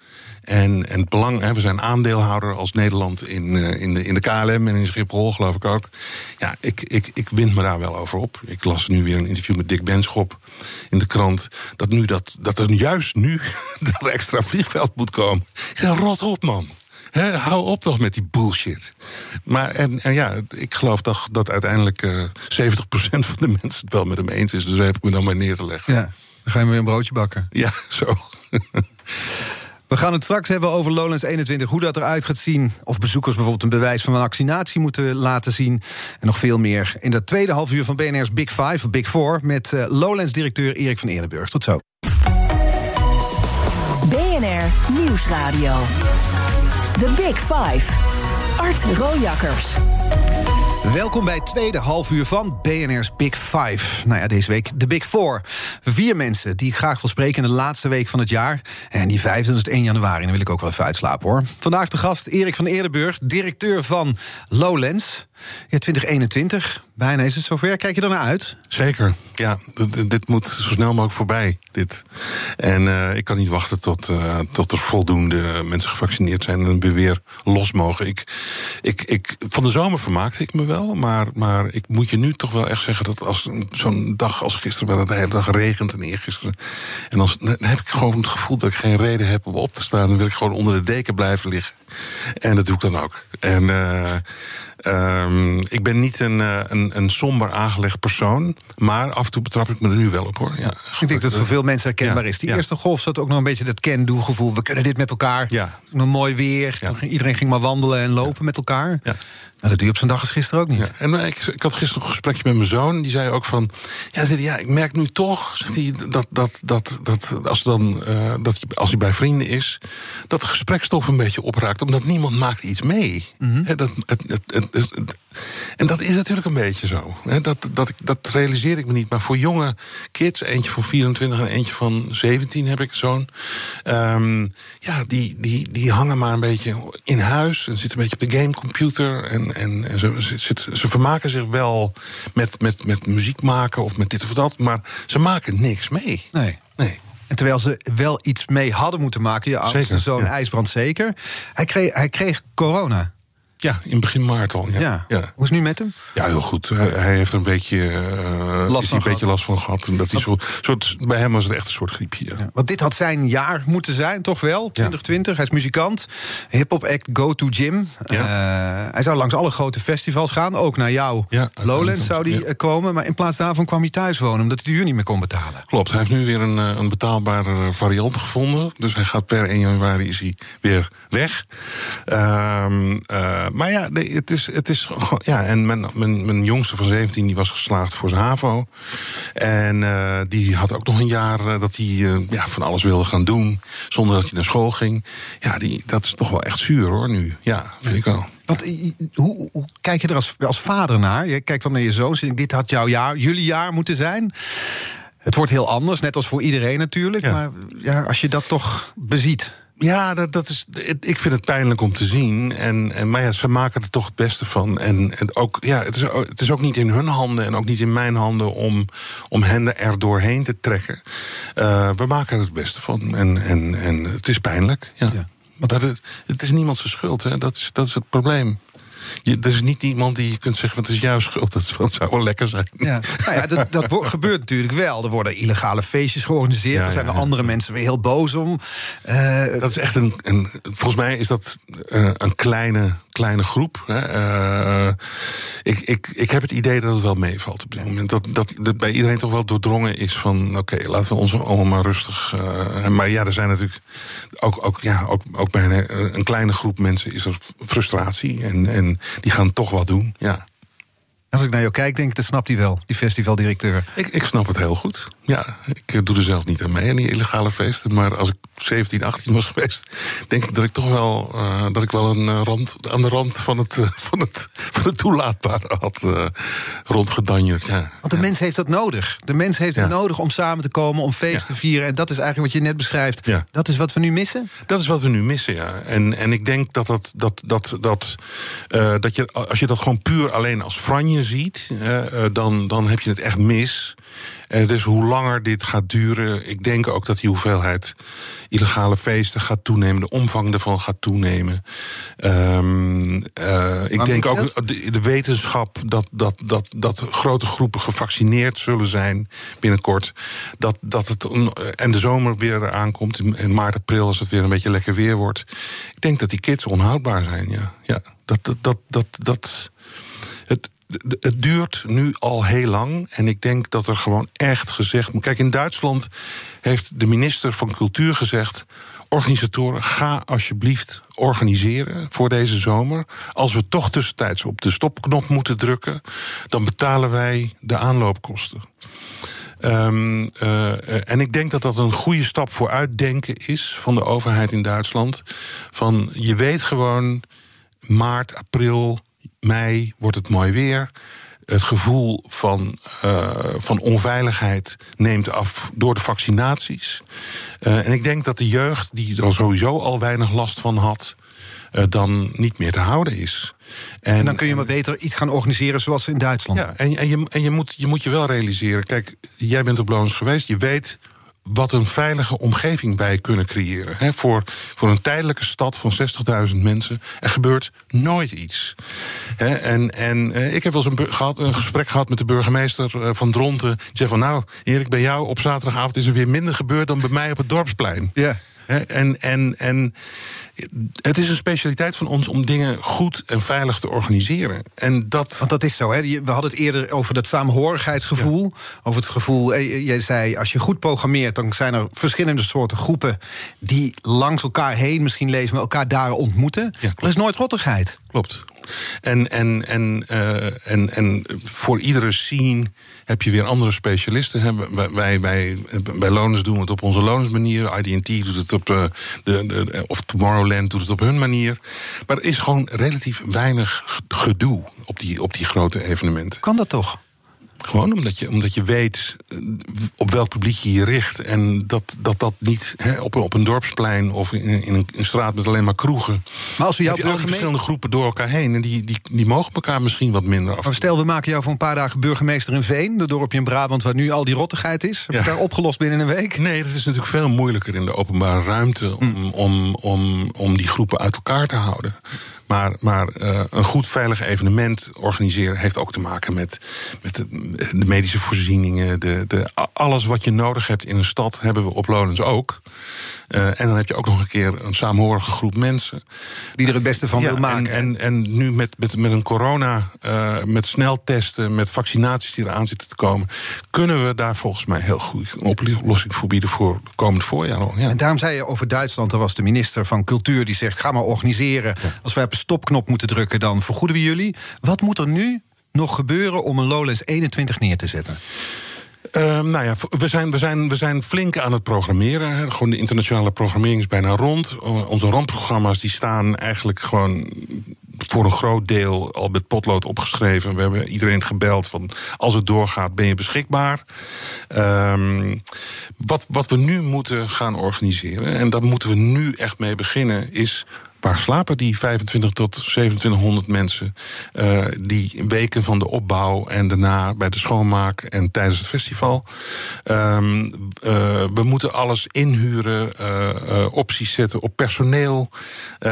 En, en het belang, hè, we zijn aandeelhouder als Nederland in, uh, in, de, in de KLM en in Schiphol, geloof ik ook. Ja, ik, ik, ik wind me daar wel over op. Ik las nu weer een interview met Dick Benschop in de krant. Dat, nu dat, dat er juist nu dat extra vliegveld moet komen. Ik zeg, rot op, man. Hou op toch met die bullshit. Maar en, en ja, ik geloof toch dat uiteindelijk uh, 70% van de mensen het wel met hem eens is. Dus daar heb ik me dan maar neer te leggen. Ja, dan ga je weer een broodje bakken. Ja, zo. We gaan het straks hebben over Lowlands 21, hoe dat eruit gaat zien. Of bezoekers bijvoorbeeld een bewijs van vaccinatie moeten laten zien. En nog veel meer in dat tweede half uur van BNR's Big Five, of Big Four... met uh, Lowlands-directeur Erik van Eerdenburg. Tot zo. BNR Nieuwsradio. The Big Five. Art Rojakkers. Welkom bij het tweede halfuur van BNR's Big Five. Nou ja, deze week de Big Four. Vier mensen die ik graag wil spreken in de laatste week van het jaar. En die vijfde, dus 1 januari. Dan wil ik ook wel even uitslapen hoor. Vandaag de gast Erik van Eerdenburg, directeur van Lowlands. Ja, 2021, bijna is het zover. Kijk je er naar uit? Zeker, ja. dit moet zo snel mogelijk voorbij, dit. En uh, ik kan niet wachten tot, uh, tot er voldoende mensen gevaccineerd zijn... en weer, weer los mogen. Ik, ik, ik, van de zomer vermaakte ik me wel, maar, maar ik moet je nu toch wel echt zeggen... dat als zo'n dag als gisteren, waar het de hele dag regent en eergisteren... en dan heb ik gewoon het gevoel dat ik geen reden heb om op te staan... dan wil ik gewoon onder de deken blijven liggen. En dat doe ik dan ook. En... Uh, Um, ik ben niet een, uh, een, een somber aangelegd persoon. Maar af en toe betrap ik me er nu wel op hoor. Ja, ik denk dat het voor veel mensen herkenbaar ja, is. Die ja. eerste golf zat ook nog een beetje dat can-do-gevoel. We kunnen dit met elkaar. Ja. Nog mooi weer. Iedereen ging maar wandelen en lopen met elkaar. Ja. Nou, dat doe je op zo'n dag als gisteren ook niet. Ja, en ik, ik, had gisteren een gesprekje met mijn zoon. Die zei ook van. Ja, zei ja ik merk nu toch. Zegt hij, dat, dat, dat, dat, als, dan, uh, dat als hij bij vrienden is. dat de gesprekstof een beetje opraakt. Omdat niemand maakt iets mee. Mm -hmm. He, dat, het, het, het, en dat is natuurlijk een beetje zo. Dat, dat, dat realiseer ik me niet. Maar voor jonge kids, eentje van 24 en eentje van 17 heb ik zo'n. Um, ja, die, die, die hangen maar een beetje in huis. En zitten een beetje op de gamecomputer. En en, en ze, ze, ze, vermaken zich wel met, met, met muziek maken of met dit of dat, maar ze maken niks mee. Nee. nee. En terwijl ze wel iets mee hadden moeten maken, je oudste zoon ja. IJsbrand zeker. Hij kreeg, hij kreeg corona. Ja, in begin maart al. Ja. Ja. ja. Hoe is het nu met hem? Ja, heel goed. Hij, hij heeft er een beetje, uh, last, van een beetje last van gehad. En dat hij zo, soort, bij hem was het echt een soort griepje. Ja. Want dit had zijn jaar moeten zijn, toch wel? 2020. Hij is muzikant. Hip-hop act Go to Gym. Uh, hij zou langs alle grote festivals gaan. Ook naar jou. Lowlands zou hij komen. Maar in plaats daarvan kwam hij thuis wonen. Omdat hij de huur niet meer kon betalen. Klopt. Hij heeft nu weer een, een betaalbare variant gevonden. Dus hij gaat per 1 januari is hij weer weg. Um, uh, maar ja, het is, het is ja, en mijn, mijn, mijn jongste van 17 die was geslaagd voor zijn HAVO. En uh, die had ook nog een jaar uh, dat hij uh, ja, van alles wilde gaan doen. Zonder dat hij naar school ging. Ja, die, dat is toch wel echt zuur hoor, nu. Ja, vind ik wel. Want hoe, hoe, kijk je er als, als vader naar? Je kijkt dan naar je zoon. Dit had jouw jaar, jullie jaar moeten zijn. Het wordt heel anders, net als voor iedereen natuurlijk. Ja. Maar ja, als je dat toch beziet. Ja, dat, dat is, ik vind het pijnlijk om te zien. En, en, maar ja, ze maken er toch het beste van. En, en ook, ja, het, is, het is ook niet in hun handen en ook niet in mijn handen om, om hen er doorheen te trekken. Uh, we maken er het beste van. En, en, en het is pijnlijk. Ja. ja. Het, het is niemands schuld, hè? Dat, is, dat is het probleem. Je, er is niet iemand die je kunt zeggen: het is jouw schuld. Dat, dat zou wel lekker zijn. Ja. Nou ja, dat, dat gebeurt natuurlijk wel. Er worden illegale feestjes georganiseerd. Ja, er zijn er andere mensen weer heel boos om. Uh, dat is echt een, een. Volgens mij is dat uh, een kleine, kleine groep. Hè. Uh, ik, ik, ik heb het idee dat het wel meevalt op dit moment. Dat, dat, dat bij iedereen toch wel doordrongen is van: oké, okay, laten we ons allemaal maar rustig. maar ja, er zijn natuurlijk ook, ook, ja, ook, ook bij een, een kleine groep mensen is er frustratie. En, en die gaan toch wat doen, ja. Als ik naar jou kijk, denk ik, dat snapt hij wel, die festivaldirecteur. Ik, ik snap het heel goed. Ja, ik eh, doe er zelf niet aan mee aan die illegale feesten. Maar als ik 17, 18 was geweest, denk ik dat ik toch wel, uh, dat ik wel een uh, rand, aan de rand van het, uh, van het, van het toelaatbare had rondgedanjerd. Ja. Want de ja. mens heeft dat nodig. De mens heeft Ja. het nodig om samen te komen, om feest te vieren. En dat is eigenlijk wat je net beschrijft. Ja. Dat is wat we nu missen. Dat is wat we nu missen, ja. En, en ik denk dat, dat, dat, dat, dat, eh, dat je, als je dat gewoon puur alleen als franje ziet, eh, eh, dan, dan heb je het echt mis. En dus hoe langer dit gaat duren, ik denk ook dat die hoeveelheid illegale feesten gaat toenemen, de omvang ervan gaat toenemen. Ehm, eh, ik denk ook de, de wetenschap dat, dat, dat, dat grote groepen gevaccineerd zullen zijn binnenkort. Dat, dat het, en de zomer weer aankomt, in, in maart, april, als het weer een beetje lekker weer wordt. Ik denk dat die kids onhoudbaar zijn, ja. ja dat, dat, dat, dat, dat, het, het duurt nu al heel lang. En ik denk dat er gewoon echt gezegd moet. Kijk, in Duitsland heeft de minister van Cultuur gezegd. Organisatoren, ga alsjeblieft organiseren voor deze zomer. Als we toch tussentijds op de stopknop moeten drukken, dan betalen wij de aanloopkosten. Ehm, eh, en ik denk dat dat een goede stap voor uitdenken is van de overheid in Duitsland. Van je weet gewoon, maart, april, mei wordt het mooi weer. Het gevoel van, eh, van onveiligheid neemt af door de vaccinaties. Eh, en ik denk dat de jeugd, die er sowieso al weinig last van had, eh, dan niet meer te houden is. En, dan kun je maar beter iets gaan organiseren zoals in Duitsland. Ja, en, en, je, en je, moet, je moet je wel realiseren. Kijk, jij bent op Lonens geweest. Je weet wat een veilige omgeving wij kunnen creëren. Voor, voor een tijdelijke stad van 60.000 mensen. Er gebeurt nooit iets. En en eh, ik heb wel eens een, gehad, een gesprek gehad met de burgemeester eh, van Dronten. Die zei van nou, Erik, bij jou op zaterdagavond is er weer minder gebeurd dan bij mij op het dorpsplein. Ja. En, en, en het is een specialiteit van ons om dingen goed en veilig te organiseren. En dat. Want dat is zo, hè? We hadden het eerder over dat saamhorigheidsgevoel. Over het gevoel, eh, jij zei, als je goed programmeert... dan zijn er verschillende soorten groepen... die langs elkaar heen, misschien lezen we elkaar daar ontmoeten. er is nooit rottigheid. Klopt. En, en, en, eh, en, en voor iedere scene heb je weer andere specialisten. Hè. Wij, wij, bij doen we het op onze Loners manier. IDT doet het op eh, de, de, of Tomorrowland doet het op hun manier. Maar er is gewoon relatief weinig gedoe op die, op die grote evenementen. Kan dat toch? Gewoon omdat je, omdat je weet eh, op welk publiek je je richt. En dat dat, dat niet hè, op, op een dorpsplein of in, in een, straat met alleen maar kroegen. Maar als we jou heb je al die burgemeester- verschillende groepen door elkaar heen. En die, die, die mogen elkaar misschien wat minder af. Maar stel, we maken jou voor een paar dagen burgemeester in Veen... de dorpje in Brabant waar nu al die rottigheid is. Heb je Ja. daar opgelost binnen een week? Nee, dat is natuurlijk veel moeilijker in de openbare ruimte om, om, om, om die groepen uit elkaar te houden. Maar, maar eh, een goed veilig evenement organiseren heeft ook te maken met, met de, de medische voorzieningen. De, de, alles wat je nodig hebt in een stad hebben we op Lonens ook. Eh, en dan heb je ook nog een keer een samenhorige groep mensen. Die er het beste van Ja, wil maken. En, en, en nu met, met, met een corona, eh, met sneltesten, met vaccinaties die eraan zitten te komen, kunnen we daar volgens mij heel goed een oplossing voor bieden voor komend voorjaar al. Ja. En daarom zei je over Duitsland, er was de minister van Cultuur die zegt: ga maar organiseren. Als wij op stopknop moeten drukken, dan vergoeden we jullie. Wat moet er nu nog gebeuren om een Lowlands 21 neer te zetten? Ehm, nou ja, we zijn, we, zijn, we zijn flink aan het programmeren. hè. Gewoon de internationale programmering is bijna rond. Onze randprogramma's die staan eigenlijk gewoon voor een groot deel al met potlood opgeschreven. We hebben iedereen gebeld van als het doorgaat ben je beschikbaar. Ehm, wat, wat we nu moeten gaan organiseren, en daar moeten we nu echt mee beginnen, is Waar slapen die 25 tot 2700 mensen eh, die weken van de opbouw en daarna bij de schoonmaak en tijdens het festival? Ehm, eh, we moeten alles inhuren, eh, opties zetten op personeel.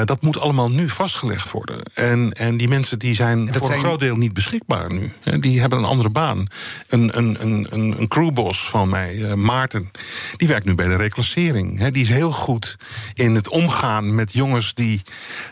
Dat moet allemaal nu vastgelegd worden. En, en die mensen die zijn voor zijn- een groot deel niet beschikbaar nu. Die hebben een andere baan. Een, een, een, een, crewboss van mij, Maarten, die werkt nu bij de reclassering. Die is heel goed in het omgaan met jongens die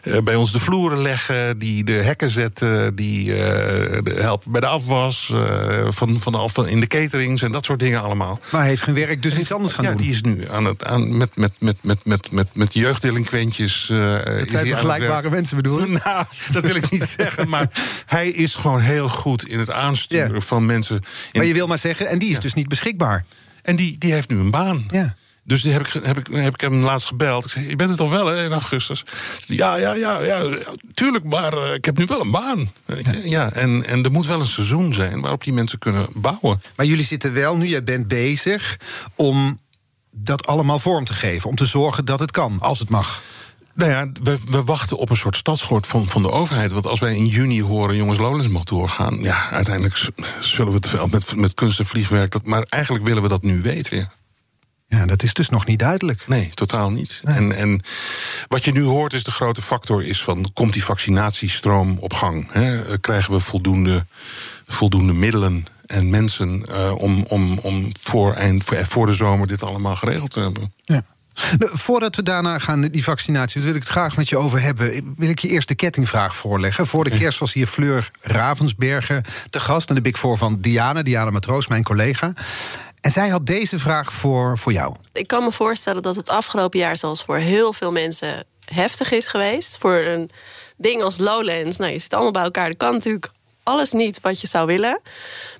die eh, bij ons de vloeren leggen, die de hekken zetten, die eh, helpen bij de afwas, eh, van, van, de van in de caterings en dat soort dingen allemaal. Maar hij heeft geen werk, dus iets anders gaan ja, doen. die is nu aan het, aan, met, met, met, met, met, met, met jeugddelinquentjes. hij zijn vergelijkbare mensen, bedoel? Nou, dat wil ik niet zeggen, maar hij is gewoon heel goed in het aansturen Ja. van mensen. Maar je wil maar zeggen, en die is dus niet beschikbaar. En die, die heeft nu een baan. Ja. Dus die heb ik, heb, ik, heb ik hem laatst gebeld. Ik zei, je bent het toch wel hè, in augustus? Zei, Ja, ja, ja, ja, tuurlijk, maar eh, ik heb nu wel een baan. Zei, Ja, en, en er moet wel een seizoen zijn waarop die mensen kunnen bouwen. Maar jullie zitten wel, nu jij bent bezig, om dat allemaal vorm te geven. Om te zorgen dat het kan, als het mag. Nou ja, we, we wachten op een soort stadsgord van, van de overheid. Want als wij in juni horen, jongens, Lowlands mag doorgaan... ja, uiteindelijk zullen we het wel met, met kunst en vliegwerk... Dat, maar eigenlijk willen we dat nu weten, ja. Ja, dat is dus nog niet duidelijk. Nee, totaal niet. En, en wat je nu hoort is de grote factor is van... komt die vaccinatiestroom op gang? Hè? Eh, Krijgen we voldoende, voldoende middelen en mensen... eh, om, om, om voor, eind, voor, voor de zomer dit allemaal geregeld te hebben? Ja. Voordat we daarna gaan, die vaccinatie, wil ik het graag met je over hebben. Wil ik je eerst de kettingvraag voorleggen. Voor de kerst was hier Fleur Ravensberger te gast. En de Big Four van Diana, Diana Matroos, mijn collega. En zij had deze vraag voor, voor jou. Ik kan me voorstellen dat het afgelopen jaar, zoals voor heel veel mensen, heftig is geweest. Voor een ding als Lowlands, nou, je zit allemaal bij elkaar. Dat kan natuurlijk alles niet wat je zou willen.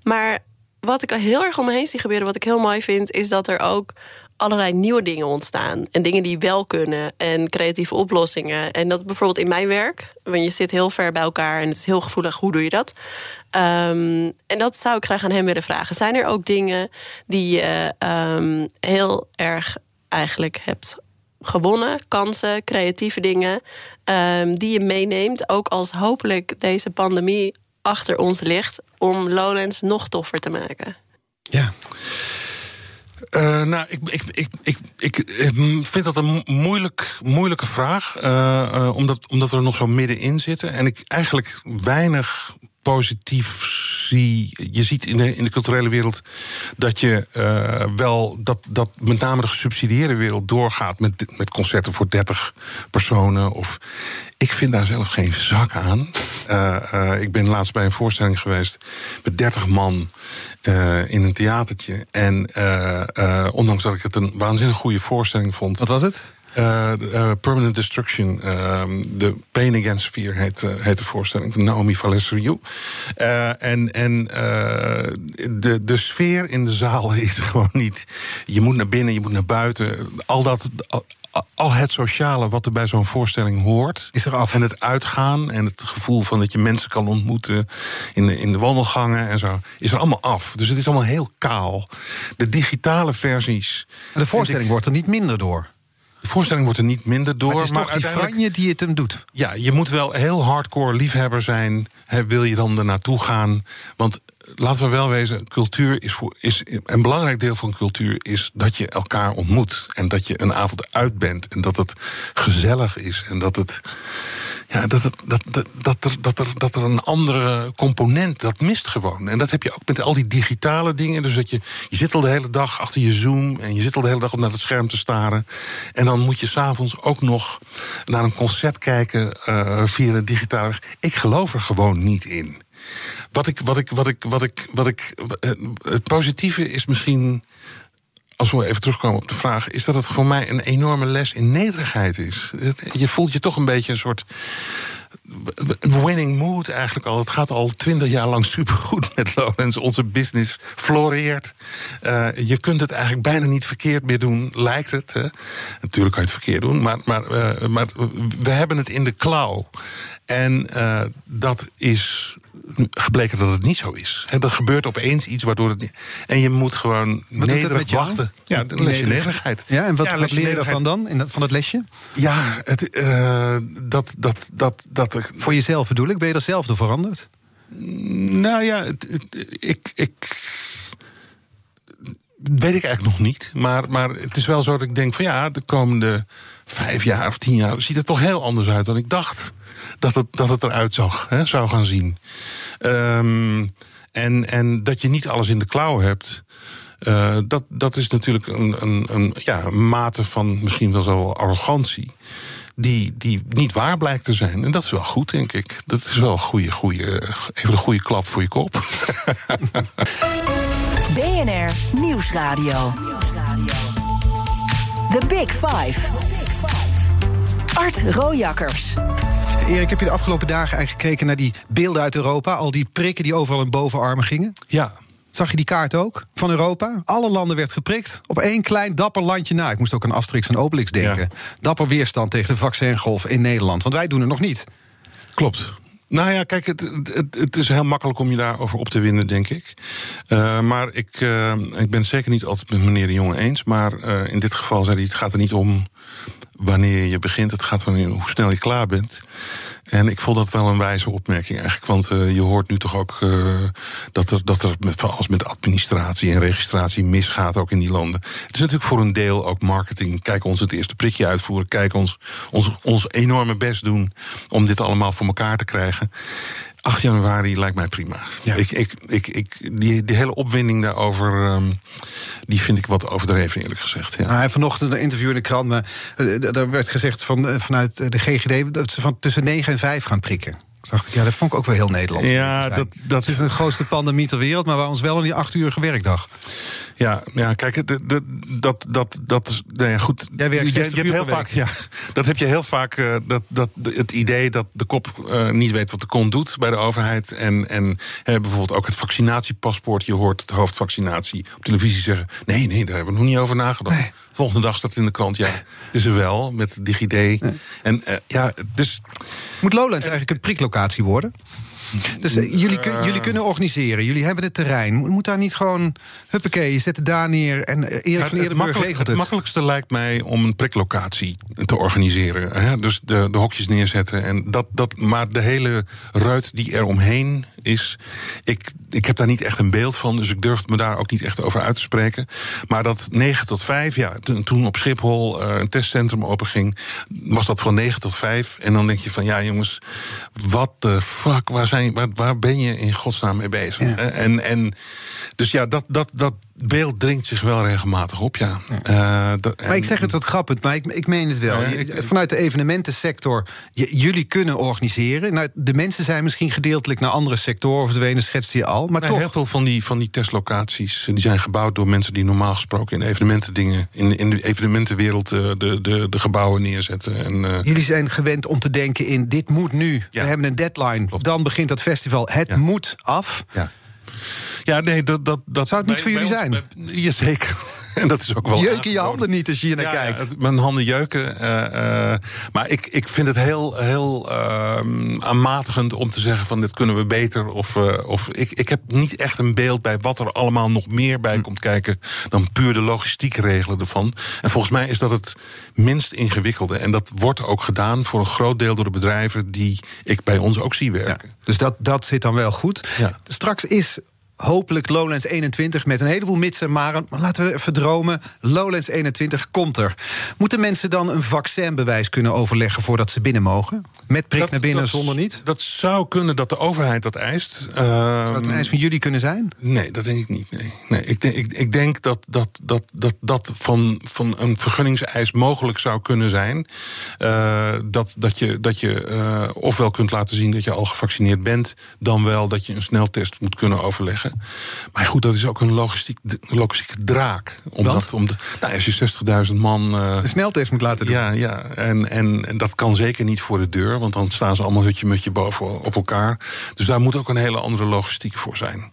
Maar wat ik heel erg om me heen zie gebeuren, wat ik heel mooi vind, is dat er ook allerlei nieuwe dingen ontstaan. En dingen die wel kunnen. En creatieve oplossingen. En dat bijvoorbeeld in mijn werk. Want je zit heel ver bij elkaar en het is heel gevoelig. Hoe doe je dat? Ehm, en dat zou ik graag aan hem willen vragen. Zijn er ook dingen die je ehm, heel erg eigenlijk hebt gewonnen? Kansen, creatieve dingen. ehm, die je meeneemt. Ook als hopelijk deze pandemie achter ons ligt. Om Lowlands nog toffer te maken. Ja. Eh, nou, ik, ik, ik, ik, ik vind dat een mo- moeilijk, moeilijke vraag. eh, omdat, omdat we er nog zo middenin zitten. En ik eigenlijk weinig positief zie. Je ziet in de, in de culturele wereld dat je wel dat, dat met name de gesubsidieerde wereld doorgaat met, met concerten voor 30 personen. Of ik vind daar zelf geen zak aan. Ik ben laatst bij een voorstelling geweest met 30 man eh, in een theatertje. En eh, eh, ondanks dat ik het een waanzinnig goede voorstelling vond. Wat was het? Permanent Destruction. ehm, De Pain Against Fear heet, heet de voorstelling van Naomi Valesriou. En en de, de sfeer in de zaal is gewoon niet. Je moet naar binnen, je moet naar buiten. Al dat. Al, al het sociale wat er bij zo'n voorstelling hoort. Is er af. En het uitgaan en het gevoel van dat je mensen kan ontmoeten in de, in de wandelgangen en zo, is er allemaal af. Dus het is allemaal heel kaal. De digitale versies. Maar de voorstelling wordt er niet minder door. De voorstelling wordt er niet minder door. Maar het is toch die uiteindelijk- die het hem doet. ja, je moet wel heel hardcore liefhebber zijn. Hè, wil je dan er naartoe gaan? Want laten we wel wezen, cultuur is, voor, is een belangrijk deel van cultuur is dat je elkaar ontmoet en dat je een avond uit bent en dat het gezellig is en dat het ja, dat, het, dat, dat, dat, er, dat, er, dat er een andere component, dat mist gewoon. En dat heb je ook met al die digitale dingen. Dus dat je, je zit al de hele dag achter je Zoom... en je zit al de hele dag op naar het scherm te staren. En dan moet je s'avonds ook nog naar een concert kijken... eh, via de digitale. Ik geloof er gewoon niet in. Wat ik, wat ik, wat ik, wat ik, wat ik, eh, het positieve is misschien als we even terugkomen op de vraag, is dat het voor mij een enorme les in nederigheid is. Je voelt je toch een beetje een soort winning mood eigenlijk al. Het gaat al twintig jaar lang supergoed met Lowlands. Onze business floreert. Eh, je kunt het eigenlijk bijna niet verkeerd meer doen, lijkt het. Hè? Natuurlijk kan je het verkeerd doen, maar, maar, eh, maar we hebben het in de klauw. En dat is gebleken dat het niet zo is. Hè, dat gebeurt opeens iets waardoor het niet... En je moet gewoon Wat nederig wachten. Ja, een lesje nederigheid. Ja, en wat, Ja, wat leer je daarvan dan, in dat, van het lesje? Ja, het, eh, dat, dat, dat, dat, Voor jezelf bedoel ik, ben je er zelf door veranderd? Nou ja, het- het- ik, ik. Weet ik eigenlijk nog niet. Maar, maar het is wel zo dat ik denk van ja, de komende vijf jaar of tien jaar ziet het toch heel anders uit dan ik dacht dat het, dat het eruit zag, hè, zou gaan zien. Ehm, en, en dat je niet alles in de klauw hebt. eh, dat, dat is natuurlijk een, een, een, ja, mate van misschien wel zo arrogantie. die, die niet waar blijkt te zijn. En dat is wel goed, denk ik. Dat is wel een goede, goede, even een goede klap voor je kop. BNR Nieuwsradio. The Big Five. Art Rojakkers. Erik, heb je de afgelopen dagen eigenlijk gekeken naar die beelden uit Europa? Al die prikken die overal in bovenarmen gingen? Ja, Zag je die kaart ook van Europa? Alle landen werd geprikt. Op één klein dapper landje na. Ik moest ook aan Asterix en Obelix denken. Ja. Dapper weerstand tegen de vaccingolf in Nederland. Want wij doen het nog niet. Klopt. Nou ja, kijk, het, het, het is heel makkelijk om je daarover op te winnen, denk ik. Uh, maar ik, uh, ik ben het zeker niet altijd met meneer de Jonge eens. Maar uh, in dit geval zei hij: het gaat er niet om wanneer je begint, het gaat om hoe snel je klaar bent. En ik vond dat wel een wijze opmerking eigenlijk. Want uh, je hoort nu toch ook uh, dat er, dat er met, als met administratie en registratie misgaat ook in die landen. Het is natuurlijk voor een deel ook marketing. Kijk ons het eerste prikje uitvoeren. Kijk ons ons, ons enorme best doen om dit allemaal voor elkaar te krijgen. 8 januari lijkt mij prima. Ja. Ik, ik, ik, ik, die, die hele opwinding daarover, um, die vind ik wat overdreven, eerlijk gezegd. Ja. Nou, vanochtend een interview in de krant, maar uh, daar werd gezegd van, uh, vanuit de GGD dat ze van tussen 9 en 5 gaan prikken. Dacht ik, ja, dat vond ik ook wel heel Nederlands. Ja, dat, dat het is de grootste pandemie ter wereld, maar waar ons wel in die acht uur werkdag. Ja, ja kijk, de, de, dat, dat, dat is. Nou ja, goed. Jij werkt je, je hebt heel vaak, ja, dat heb je heel vaak. Uh, dat, dat, het idee dat de kop uh, niet weet wat de kont doet bij de overheid. En, en uh, bijvoorbeeld ook het vaccinatiepaspoort. Je hoort de hoofdvaccinatie op televisie zeggen: nee, nee, daar hebben we nog niet over nagedacht. Nee. Volgende dag staat het in de krant. Ja, het is er wel met DigiD. En ja, dus. Moet Lowlands eigenlijk een priklocatie worden? Dus uh, jullie, jullie kunnen organiseren, jullie hebben het terrein. Moet daar niet gewoon, huppakee, je zet het daar neer... en uh, Erik ja, van Eerdenburg regelt het. Het makkelijkste lijkt mij om een priklocatie te organiseren. Hè? Dus de, de hokjes neerzetten. En dat, dat, maar de hele ruit die er omheen is... Ik, ik heb daar niet echt een beeld van, dus ik durf me daar ook niet echt over uit te spreken. Maar dat 9 tot 5, ja, toen op Schiphol uh, een testcentrum openging... was dat van 9 tot 5. En dan denk je van, ja jongens, wat de fuck, waar zijn waar, waar, ben je in godsnaam mee bezig? Ja. En, en, dus ja, dat, dat, dat beeld dringt zich wel regelmatig op, ja. ja. Uh, dat, maar ik zeg het wat grappig, maar ik, ik meen het wel. Ja, ik, Vanuit de evenementensector, jullie kunnen organiseren. Nou, de mensen zijn misschien gedeeltelijk naar andere sectoren verdwenen, schetste je al. Maar nee, toch. Heel veel van die, van die testlocaties die zijn gebouwd door mensen die normaal gesproken in evenementendingen, in, in de evenementenwereld uh, de, de, de gebouwen neerzetten. En, uh, jullie zijn gewend om te denken in dit moet nu. We hebben een deadline. Klopt. Dan begint dat festival. Het moet af. Ja. Ja, nee, dat... dat, dat Zou het niet voor jullie zijn? Jazeker. En dat is ook wel. Jeuken je handen niet als je hier naar ja, kijkt. Ja, het, mijn handen jeuken. Uh, uh, maar ik, ik vind het heel, heel uh, aanmatigend om te zeggen: van dit kunnen we beter. Of, uh, of ik, ik heb niet echt een beeld bij wat er allemaal nog meer bij komt kijken. dan puur de logistiek regelen ervan. En volgens mij is dat het minst ingewikkelde. En dat wordt ook gedaan voor een groot deel door de bedrijven die ik bij ons ook zie werken. Ja, dus dat, dat zit dan wel goed. Straks is hopelijk Lowlands 21 met een heleboel mitsen, maar laten we even dromen. Lowlands 21 komt er. Moeten mensen dan een vaccinbewijs kunnen overleggen voordat ze binnen mogen? Met prik dat, naar binnen dat, zonder niet? Dat zou kunnen dat de overheid dat eist. Uh, zou het een eis van jullie kunnen zijn? Nee, dat denk ik niet. Nee. Nee, ik, denk, ik, ik denk dat dat, dat, dat, dat van, van een vergunningseis mogelijk zou kunnen zijn. Uh, dat, dat je, dat je uh, ofwel kunt laten zien dat je al gevaccineerd bent, dan wel dat je een sneltest moet kunnen overleggen. Maar goed, dat is ook een logistiek, logistieke draak. Om dat, om de, nou, als je 60.000 man. Uh, de sneltest moet laten doen. Ja, ja. En, en, en, dat kan zeker niet voor de deur, want dan staan ze allemaal hutje-mutje boven op elkaar. Dus daar moet ook een hele andere logistiek voor zijn.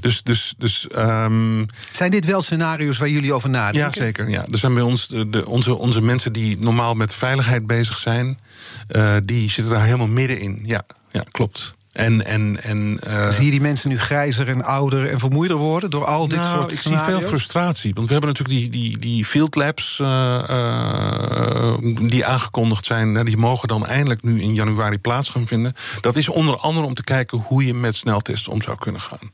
Dus, dus, dus, um... Zijn dit wel scenario's waar jullie over nadenken? Ja, zeker. Ja. Er zijn bij ons de, de, onze, onze mensen die normaal met veiligheid bezig zijn, uh, die zitten daar helemaal middenin. Ja, ja klopt. En, en, en, uh, zie je die mensen nu grijzer en ouder en vermoeider worden door al dit nou, soort ik zie veel frustratie. Want we hebben natuurlijk die, die, die field labs uh, uh, die aangekondigd zijn. Die mogen dan eindelijk nu in januari plaats gaan vinden. Dat is onder andere om te kijken hoe je met sneltests om zou kunnen gaan.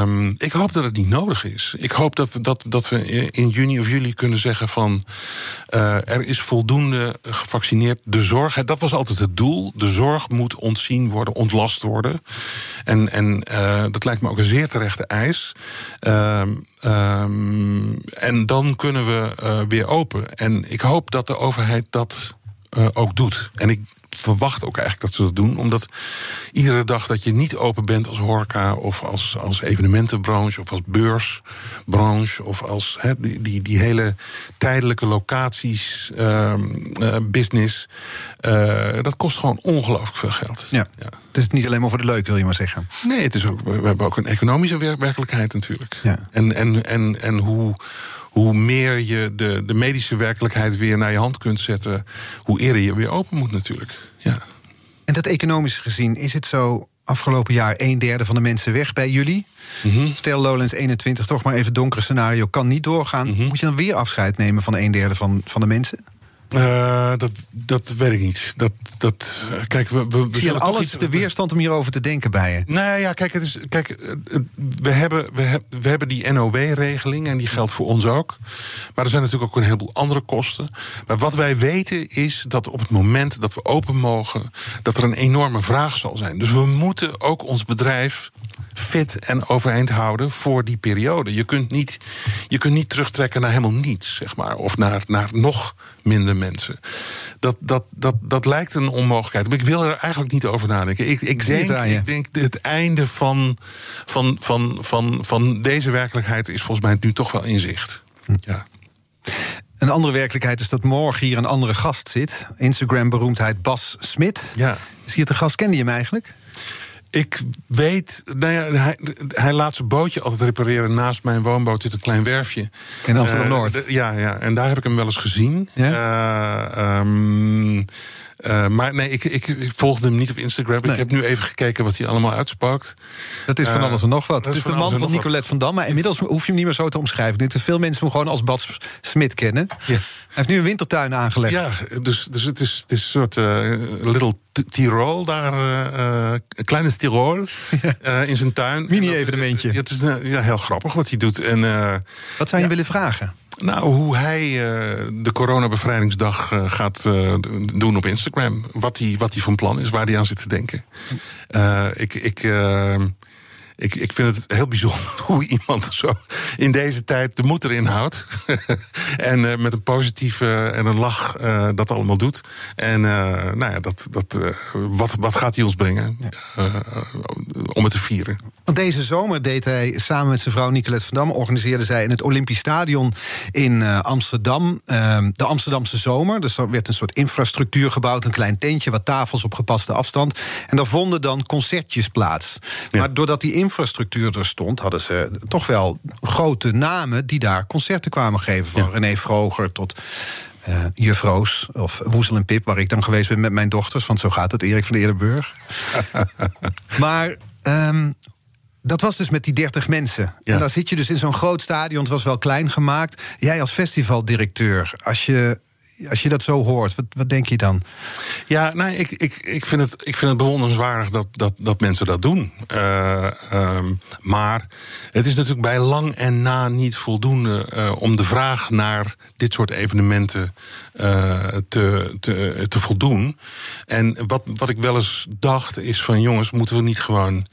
Um, ik hoop dat het niet nodig is. Ik hoop dat we, dat, dat we in juni of juli kunnen zeggen van... er is voldoende gevaccineerd. De zorg, dat was altijd het doel. De zorg moet ontzien worden, ontlast worden. En, en uh, dat lijkt me ook een zeer terechte eis. Uh, um, en dan kunnen we uh, weer open. En ik hoop dat de overheid dat eh, ook doet. En ik verwacht ook eigenlijk dat ze dat doen. Omdat iedere dag dat je niet open bent als horeca of als, als evenementenbranche of als beursbranche of als he, die, die, die hele tijdelijke locaties, ehm, eh, business, eh, dat kost gewoon ongelooflijk veel geld. Ja. Het is niet alleen maar voor de leuk, wil je maar zeggen. Nee, het is ook, we hebben ook een economische wer- werkelijkheid natuurlijk. En, en, en, en hoe, hoe meer je de, de medische werkelijkheid weer naar je hand kunt zetten, hoe eerder je weer open moet natuurlijk. Ja. En dat economisch gezien, is het zo afgelopen jaar een derde van de mensen weg bij jullie? Mhm. Stel Lowlands 21, toch maar even donkere scenario, kan niet doorgaan. Mhm. Moet je dan weer afscheid nemen van een derde van, van de mensen? Eh, dat, dat weet ik niet. Dat, dat, kijk, we, we, we Zie je alles iets- de weerstand om hierover te denken bij je? Nou ja, kijk, het is, kijk eh, we, hebben, we, heb- we hebben die NOW-regeling en die geldt voor ons ook. Maar er zijn natuurlijk ook een heleboel andere kosten. Maar wat wij weten is dat op het moment dat we open mogen, dat er een enorme vraag zal zijn. Dus we moeten ook ons bedrijf fit en overeind houden voor die periode. Je kunt niet, je kunt niet terugtrekken naar helemaal niets, zeg maar. Of naar, naar nog minder mensen. Dat, dat, dat, dat lijkt een onmogelijkheid. Maar ik wil er eigenlijk niet over nadenken. Ik, ik, denk, ik denk het einde van, van, van, van, van deze werkelijkheid is volgens mij nu toch wel in zicht. Ja. Een andere werkelijkheid is dat morgen hier een andere gast zit. Instagram-beroemdheid Bas Smit. Ja. Is hier te gast? Kende je hem eigenlijk? Ik weet, nou ja, hij, hij laat zijn bootje altijd repareren. Naast mijn woonboot zit een klein werfje. In Amsterdam-Noord? Eh, de- ja, ja, en daar heb ik hem wel eens gezien. Eh, ehm, eh, maar nee, ik, ik, ik volgde hem niet op Instagram. Ik heb nu even gekeken wat hij allemaal uitspakt. Dat is van Eh, alles en nog wat. Het is de man van wat. Nicolette van Dam. Maar inmiddels hoef je hem niet meer zo te omschrijven. Ik denk dat veel mensen hem gewoon als Bas Smit kennen. Hij heeft nu een wintertuin aangelegd. Ja, dus, dus het, is, het is een soort eh, little Tirol daar. een kleine Tirol in zijn tuin. Mini-evenementje. En dat- Het is ja, heel grappig wat hij doet. En, Wat zou je willen vragen? Nou, hoe hij eh, de coronabevrijdingsdag eh, gaat eh, doen op Instagram. Wat hij, wat hij van plan is, waar hij aan zit te denken. Ik, ik, ik, ik vind het heel bijzonder hoe iemand zo in deze tijd de moed erin houdt. en met een positieve en een lach dat allemaal doet. En nou ja, dat, dat, wat, wat gaat hij ons brengen om het te vieren? Want deze zomer deed hij samen met zijn vrouw Nicolette van Dam... organiseerde zij in het Olympisch Stadion in eh, Amsterdam... eh, de Amsterdamse zomer. Dus er werd een soort infrastructuur gebouwd. Een klein tentje, wat tafels op gepaste afstand. En daar vonden dan concertjes plaats. Maar doordat die infrastructuur er stond... hadden ze toch wel grote namen die daar concerten kwamen geven. Van René Vroger tot... juffrouws of Woezel en Pip, waar ik dan geweest ben met mijn dochters. Want zo gaat het, Erik van Eerdenburg. maar ehm, dat was dus met die 30 mensen. En daar zit je dus in zo'n groot stadion. Het was wel klein gemaakt. Jij als festivaldirecteur, als je, als je dat zo hoort, wat, wat denk je dan? Ja, nou, ik, ik, ik, vind het, ik vind het bewonderenswaardig dat, dat, dat mensen dat doen. Eh, ehm, maar het is natuurlijk bij lang en na niet voldoende eh, om de vraag naar dit soort evenementen eh, te, te, te voldoen. En wat, wat ik wel eens dacht is van jongens, moeten we niet gewoon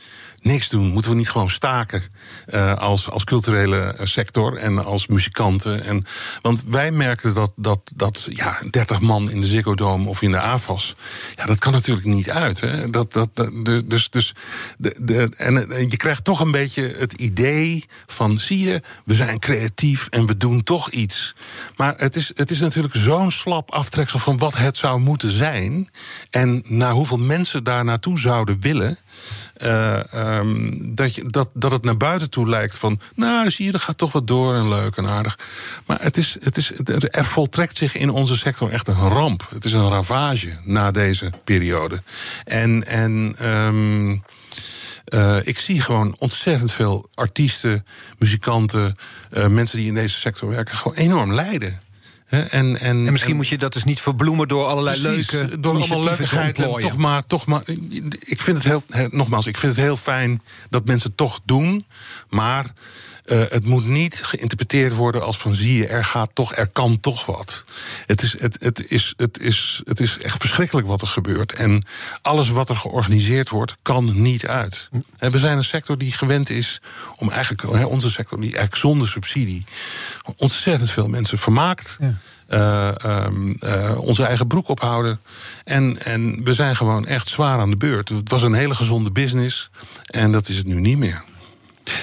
niks doen? Moeten we niet gewoon staken eh, als, als culturele eh, sector en als muzikanten? En, want wij merken dat, dat, dat ja, 30 man in de Ziggo Dome of in de AFAS... ja, dat kan natuurlijk niet uit. Hè? Dat, dat, dat- dus, dus de, de, en eh, je krijgt toch een beetje het idee van... zie je, we zijn creatief en we doen toch iets. Maar het is, het is natuurlijk zo'n slap aftreksel van wat het zou moeten zijn... en naar hoeveel mensen daar naartoe zouden willen... eh, ehm, dat, je, dat, dat het naar buiten toe lijkt van... nou, zie je, er gaat toch wat door en leuk en aardig. Maar het is, het is, er voltrekt zich in onze sector echt een ramp. Het is een ravage na deze periode. En, en ehm, eh, ik zie gewoon ontzettend veel artiesten, muzikanten... eh, mensen die in deze sector werken, gewoon enorm lijden. En, en, En misschien moet je dat dus niet verbloemen door allerlei Precies, leuke door allemaal leukigheid en toch maar, toch maar. Ik vind het heel, he- nogmaals, ik vind het heel fijn dat mensen het toch doen, maar Uh, het moet niet geïnterpreteerd worden als van zie je, er gaat toch, er kan toch wat. Het is, het, het, is, het, is, het is echt verschrikkelijk wat er gebeurt. En alles wat er georganiseerd wordt, kan niet uit. En we zijn een sector die gewend is om eigenlijk, onze sector die eigenlijk zonder subsidie ontzettend veel mensen vermaakt. Ja. Uh, uh, onze eigen broek ophouden. En, en we zijn gewoon echt zwaar aan de beurt. Het was een hele gezonde business en dat is het nu niet meer.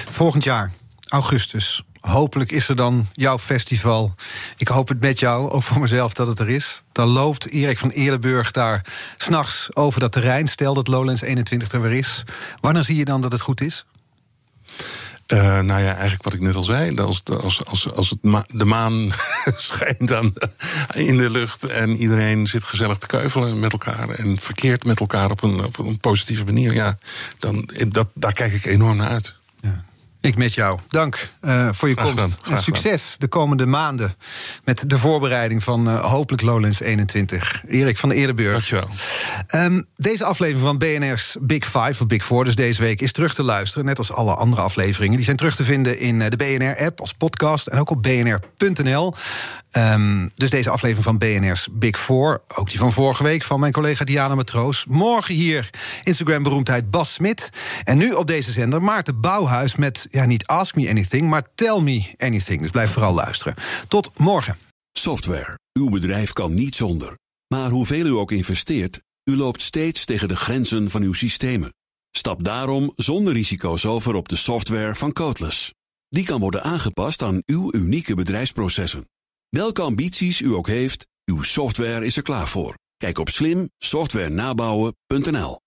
Volgend jaar, augustus. Hopelijk is er dan jouw festival. Ik hoop het met jou, ook voor mezelf, dat het er is. Dan loopt Erik van Eerdenburg daar s'nachts over dat terrein. Stel dat Lowlands 21 er weer is. Wanneer zie je dan dat het goed is? Uh, nou ja, eigenlijk wat ik net al zei. Als, als, als, als het de maan schijnt aan, in de lucht en iedereen zit gezellig te keuvelen met elkaar en verkeert met elkaar op een, op een positieve manier, ja, dan, dat, daar kijk ik enorm naar uit. Ik met jou. Dank uh, voor je graag komst. en succes de komende maanden met de voorbereiding van uh, hopelijk Lowlands 21. Erik van de Eerdenburg. Dankjewel. Um, deze aflevering van BNR's Big Five, of Big Four, dus deze week, is terug te luisteren. Net als alle andere afleveringen. Die zijn terug te vinden in uh, de BNR-app als podcast en ook op bnr.nl. Um, dus deze aflevering van BNR's Big Four, ook die van vorige week van mijn collega Diana Matroos. Morgen hier Instagram-beroemdheid Bas Smit. En nu op deze zender Maarten Bouwhuis met ja, niet Ask Me Anything, maar Tell Me Anything. Dus blijf vooral luisteren. Tot morgen. Software. Uw bedrijf kan niet zonder. Maar hoeveel u ook investeert, u loopt steeds tegen de grenzen van uw systemen. Stap daarom zonder risico's over op de software van Codeless. Die kan worden aangepast aan uw unieke bedrijfsprocessen. Welke ambities u ook heeft, uw software is er klaar voor. Kijk op slimsoftwarenabouwen.nl